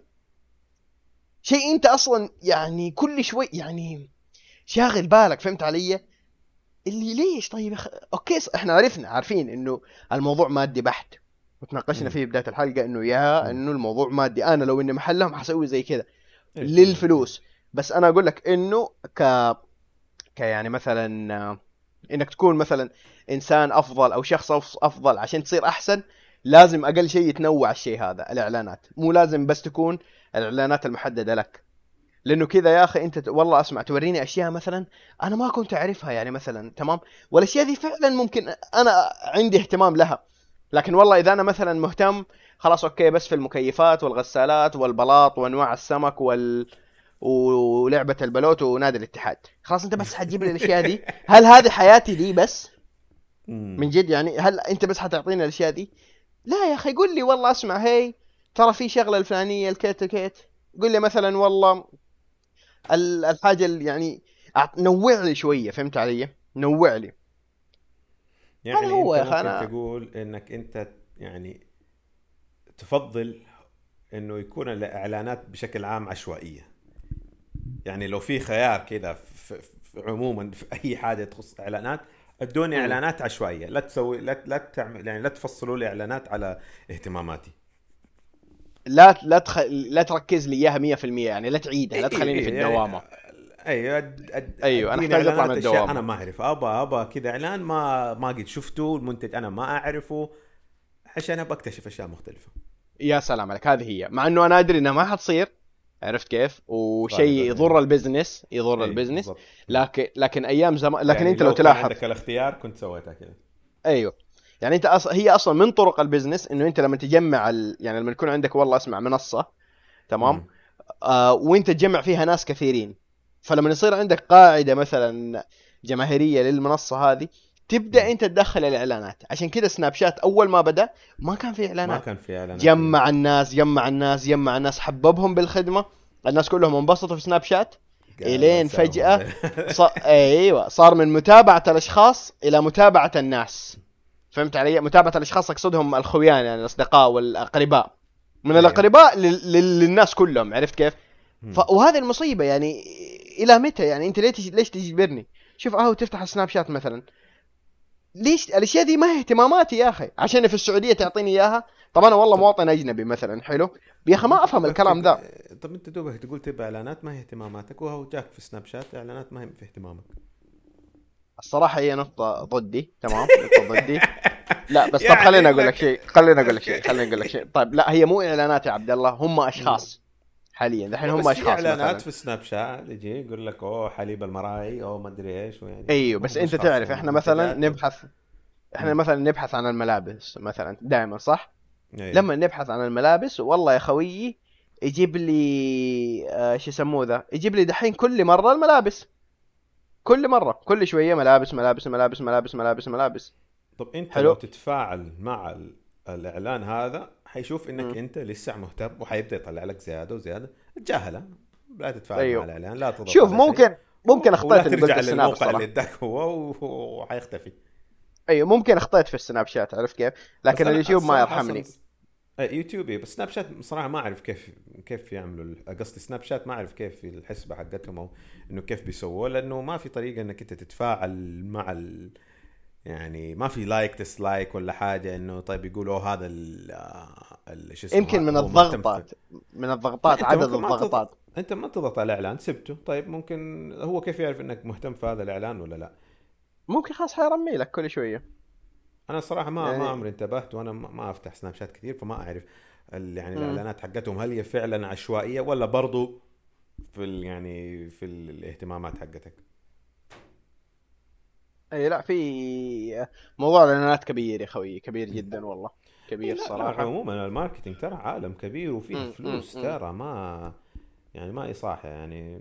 شيء أنت أصلا يعني كل شوي يعني شاغل بالك فهمت علي؟ اللي ليش؟ طيب أخ... أوكي إحنا عرفنا عارفين إنه الموضوع مادي بحت. وتناقشنا. فيه بدايه الحلقة إنه يا. إنه الموضوع مادي. أنا لو إني محلهم حسوي زي كذا. إيه. للفلوس. بس أنا أقول لك إنه ك ك يعني مثلا إنك تكون مثلا إنسان أفضل أو شخص أفضل عشان تصير أحسن لازم أقل شيء يتنوع الشيء هذا الإعلانات. مو لازم بس تكون الإعلانات المحددة لك. لأنه كذا يا أخي أنت والله أسمع توريني أشياء مثلا أنا ما كنت أعرفها يعني مثلا تمام؟ والأشياء دي فعلا ممكن أنا عندي اهتمام لها. لكن والله إذا أنا مثلا مهتم خلاص أوكي بس في المكيفات والغسالات والبلاط وأنواع السمك وال ولعبة البلوت ونادي الاتحاد. خلاص انت بس حتجيب لي الأشياء دي. هل هذه حياتي دي بس؟ من جد يعني هل انت بس حتعطيني الأشياء دي؟ لا يا أخي قول لي والله اسمع هي ترى في شغلة الفلانية الكيت الكيت. قول لي مثلا والله ال- الحاجة اللي يعني نوع لي شوية فهمت علي؟ نوع لي. يعني هذا هو أنت يا ممكن أنا- تقول إنك أنت يعني تفضل إنه يكون الإعلانات بشكل عام عشوائية. يعني لو في خيار كذا عموما في أي حاجة تخص إعلانات ادوني. إعلانات عشوائية. لا تسوي لا لا تعمل يعني لا تفصلوا لي إعلانات على اهتماماتي. لا لا تخ... لا تركز لي إياها 100% يعني لا تعيدها لا إيه تخليني إيه في يعني- الدوامة. أيوه أد... أد... أديني أحتاج أطلع إعلانات من أشياء الدوامة. أنا ما اعرف ابى ابى كذا إعلان ما ما قد شفته المنتج أنا ما أعرفه عشان أبى أكتشف أشياء مختلفة. يا سلام عليك. هذه هي. مع إنه أنا أدري إنها ما حتصير عرفت كيف وشيء غالباً، يضر. ال business يضر أيوة، ال business. لكن لكن أيام زمان لكن يعني أنت لو كان تلاحظ عندك الاختيار كنت سويتها كذا أيوه يعني أنت أص... هي أصلا من طرق ال business إنه أنت لما تجمع ال... يعني لما يكون عندك والله اسمع منصة تمام. آه وأنت تجمع فيها ناس كثيرين فلما يصير عندك قاعدة مثلا جماهيرية للمنصة هذه تبدأ. أنت تدخل الإعلانات. عشان كذا سناب شات أول ما بدأ ما كان في ما اعلانات كان في إعلانات. جمع الناس جمع الناس جمع الناس حببهم بالخدمة. الناس كلهم انبسطوا في سناب شات. فجأة عليك. ص... أيوه صار من متابعة الأشخاص إلى متابعة الناس. فهمت علي؟ متابعة الأشخاص أقصدهم الخويان يعني الأصدقاء والأقرباء. من أيوة. الأقرباء لل... لل... للناس كلهم عرفت كيف. ف... وهذه المصيبة يعني إلى متى؟ يعني أنت ليش ليش تجبرني؟ شوف أهو تفتح السناب شات مثلا. ليش؟ الأشياء دي ما هي اهتماماتي يا أخي. عشان في السعودية تعطيني إياها. طب أنا والله مواطن أجنبي مثلا حلو؟ يا أخي ما أفهم الكلام ذا. طب أنت دوبك تقول تبى إعلانات ما هي اهتماماتك؟ وهو جاك في سناب شات إعلانات ما هي في اهتمامك. الصراحة هي نقطة ضدي تمام؟ نقطة ضدي. لا بس طب يعني خليني أقول لك لك- شيء خليني أقول لك شيء خليني أقول لك شيء. طيب لا هي مو اعلانات يا عبد الله هم أشخاص. حاليا دحين هم بس في اشخاص إعلانات في سناب شات يجي يقول لك أوه حليب المراعي أو ما أدري إيش ويعني أيوه بس أنت تعرف إحنا مثلا. نبحث إحنا. مثلا نبحث عن الملابس مثلا دائما صح أيوة. لما نبحث عن الملابس والله يا خويي يجيب لي آه شو يسموه ذا يجيب لي دحين كل مرة الملابس كل مرة كل شوية ملابس ملابس ملابس ملابس ملابس ملابس طب أنت حلو. لو تتفاعل مع ال- الإعلان هذا حيشوف إنك مم. أنت لسه مهتم وحيبدأ يطلع لك زيادة وزيادة تجاهله لا تتفاعل أيوه. مع الاعلان لا تضغط شوف. ممكن ممكن اخطيت ترجع للموقع اللي اداك هو وحيختفي أيوه ممكن اخطيت في السناب شات عرفت كيف لكن اليوتيوب ما يرحمني آه، يوتيوبي بس سناب شات صراحة ما أعرف كيف كيف يعملوا قصدي سناب شات ما أعرف كيف الحسبة حقتهم أو إنه كيف بيسووه لأنه ما في طريقة إنك أنت تتفاعل مع ال يعني ما في like dislike ولا حاجة إنه طيب يقولوا "أوه هذا ال آه، ال- شو اسمه يمكن من الضغطات من الضغطات عدد. الضغطات. أنت ما تضغط على الاعلان سبته. طيب ممكن هو كيف يعرف إنك مهتم في هذا الإعلان ولا لا؟ ممكن خلاص حيرمي لك كل شوية. أنا صراحة ما يعني- ما عمري انتبهت وأنا ما أفتح سناب شات كثير فما أعرف يعني. الإعلانات حقتهم هل هي فعلا عشوائية ولا برضو في ال يعني في ال- الاهتمامات حقتك؟ إي لا في موضوع الإعلانات كبير يا خوي كبير جدا والله كبير صراحة. عموما ال marketing ترى عالم كبير وفيه مم، فلوس مم، ترى ما يعني ما إصاحة يعني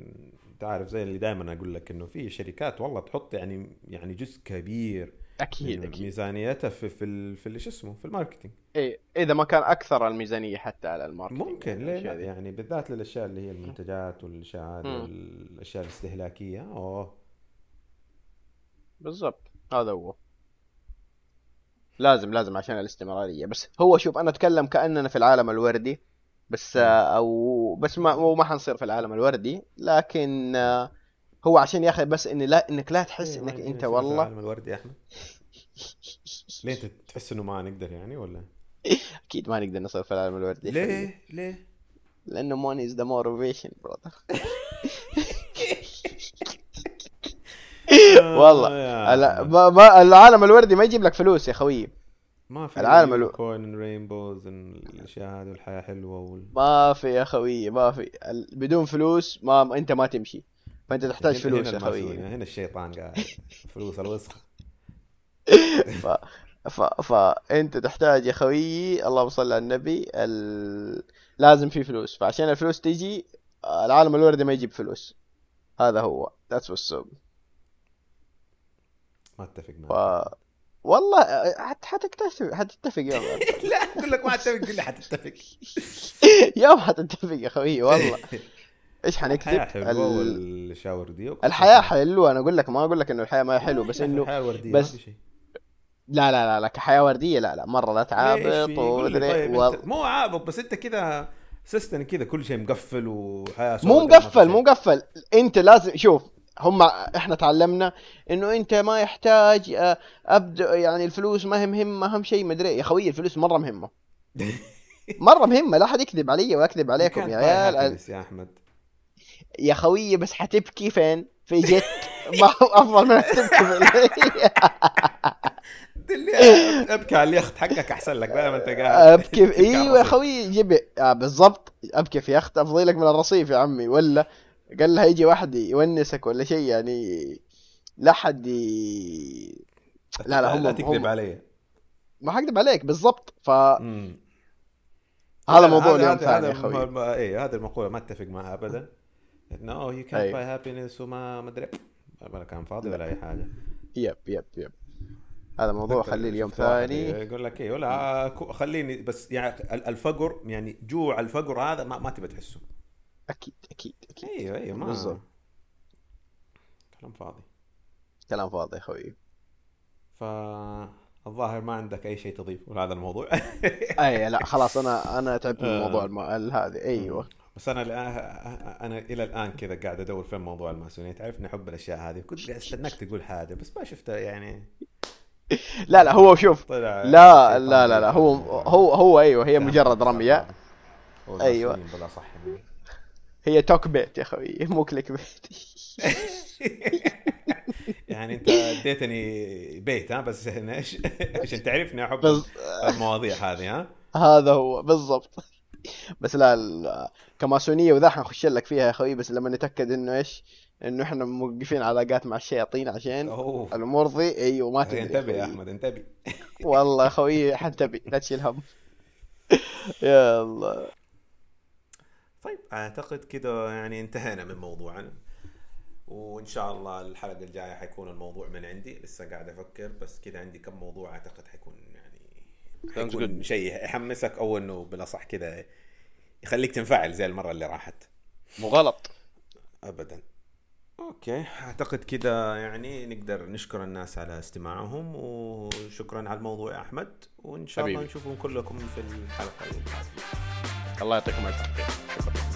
تعرف زي اللي دائما أقول لك إنه في شركات والله تحط يعني يعني جزء كبير أكيد من أكيد. ميزانيتها في في ال- في اللي شو اسمه في ال marketing. إي إذا ما كان أكثر الميزانية حتى على ال marketing ممكن ليه لا؟ دي. يعني بالذات للأشياء اللي هي المنتجات والأشياء هذه. والأشياء الاستهلاكية أوه. بالضبط. هذا هو. لازم لازم عشان الاستمرارية. بس هو شوف أنا أتكلم كأننا في العالم الوردي بس أو بس ما مو ما حنصير في العالم الوردي لكن آه، هو عشان يا أخي بس ان لا إنك لا تحس إيه، إنك أنت والله. العالم الوردي يا أحمد. ليه أنت تحس إنه ما نقدر يعني ولا؟ أكيد ما نقدر نصير في العالم الوردي ليه؟ ليه؟ لأنه money is the motivation brother. والله. آه. ما ما العالم الوردي ما يجيب لك فلوس يا خوي. ما في العالم الو- كوين رينبوز الأشياء هذه والحياة حلوة وال... ما في يا خوي ما في. ال- بدون فلوس ما أنت ما تمشي. فأنت تحتاج هنا- فلوس هنا يا خوي. هنا الشيطان قاعد. فلوس الوسخة. ف... ف... فأنت تحتاج يا خوي اللهم صل على النبي ال... لازم في فلوس. فعشان الفلوس تيجي العالم الوردي ما يجيب فلوس. هذا هو. ذاتس واتس ما أتفق ف... معك والله حت... حتتفق حتتفق يوم لا أقول لك ما أتفق قول لي حتتفق. يوم حتتفق يا خوي والله. إيش حنكتب؟ الحياة حلوة ال... والشاور دي وكل الحياة شيء. حلوة أنا أقول لك ما أقول لك إنه الحياة ما هي حلوة بس إنه الحياة وردية بس- لا لا لا لا كحياة وردية لا لا مرة لا تعابط ومدري طيب وال- أنت مو عابط بس أنت كذا سيستم كذا كل شيء مقفل وحياة مو مقفل. مو مقفل. أنت لازم شوف هم إحنا تعلمنا إنه أنت ما يحتاج آه، ابدا يعني الفلوس ما هي مهمة اهم شيء مدري يا خوي الفلوس مرة مهمة. مرة مهمة. لا احد يكذب علي وأكذب عليكم يا عيال. يا أحمد. يا خوي بس حتبكي فين؟ في جت ما هو أفضل من تبكي في أبكي على اليخت حقك أحسن لك بدل ما أنت قاعد. أبكي إيوه يا. خوي جيب آه بالضبط. أبكي في يخت افضل لك من الرصيف يا عمي. ولا قال لها يجي واحد يونسك ولا شيء يعني لا حد ي... لا لا هم لا تكذب هم علي ما حكذب عليك بالضبط. ف مم. هذا موضوع اليوم ثاني يا هذا خوي الم- إيه هذه المقوله ما أتفق معها ابدا. إنه يو كان أيوة. باي هابينس وما مدري ولا كان فاضي ولا أي حاجة. يب يب يب. هذا موضوع خليه اليوم ثاني. يقول لك إيه ولا كو- خليني بس يعني ال- الفقر يعني جوع الفقر هذا ما, ما تبي تحسه. أكيد أكيد أكيد. أيوه أيوه ما بالضبط. كلام فاضي. كلام فاضي يا خوي فالظاهر ما عندك أي شيء تضيف لهذا الموضوع. أي لا خلاص أنا أنا تعبت من آه. موضوع الم... ال- هذه. أيوه. بس أنا الآن أنا إلى الآن كذا قاعد أدور في موضوع الماسونية. تعرفني احب الأشياء هذه. كنت أستناك تقول حاجة بس ما شفتها يعني. لا لا هو شوف لا لا لا لا هو هو هو أيوه هي مجرد. رمية. الماسونيين بلا صح يعني. هي توك بيت يا خوي مو كليك بيت. يعني أنت أديتني بيت ها بس إيش؟ عشان تعرفني أحب المواضيع هذه ها؟ هذا هو بالضبط. بس لا كماسونية وذا حنخش لك فيها يا خوي بس لما نتأكد إنه إيش؟ إنه إحنا موقفين علاقات مع الشياطين عشان أوه. الأمور ذي أيوه ما تدري. انتبه يا. أحمد انتبه والله يا خوي حنتبه لا تشيل هم. يلا طيب أعتقد كده يعني انتهينا من موضوعنا. وإن شاء الله الحلقة الجاية حيكون الموضوع من عندي. لسه قاعد أفكر بس كده عندي كم موضوع أعتقد حيكون يعني حيكون. شيء يحمسك أو إنه بلا صح كده يخليك تنفعل زي المرة اللي راحت. مو غلط ابدا. أوكي. أعتقد كده يعني نقدر نشكر الناس على استماعهم وشكرا على الموضوع يا أحمد. وإن شاء الله حبيبي. نشوفكم كلكم في الحلقة اللي بعد الله يعطيكم الف خير شكرا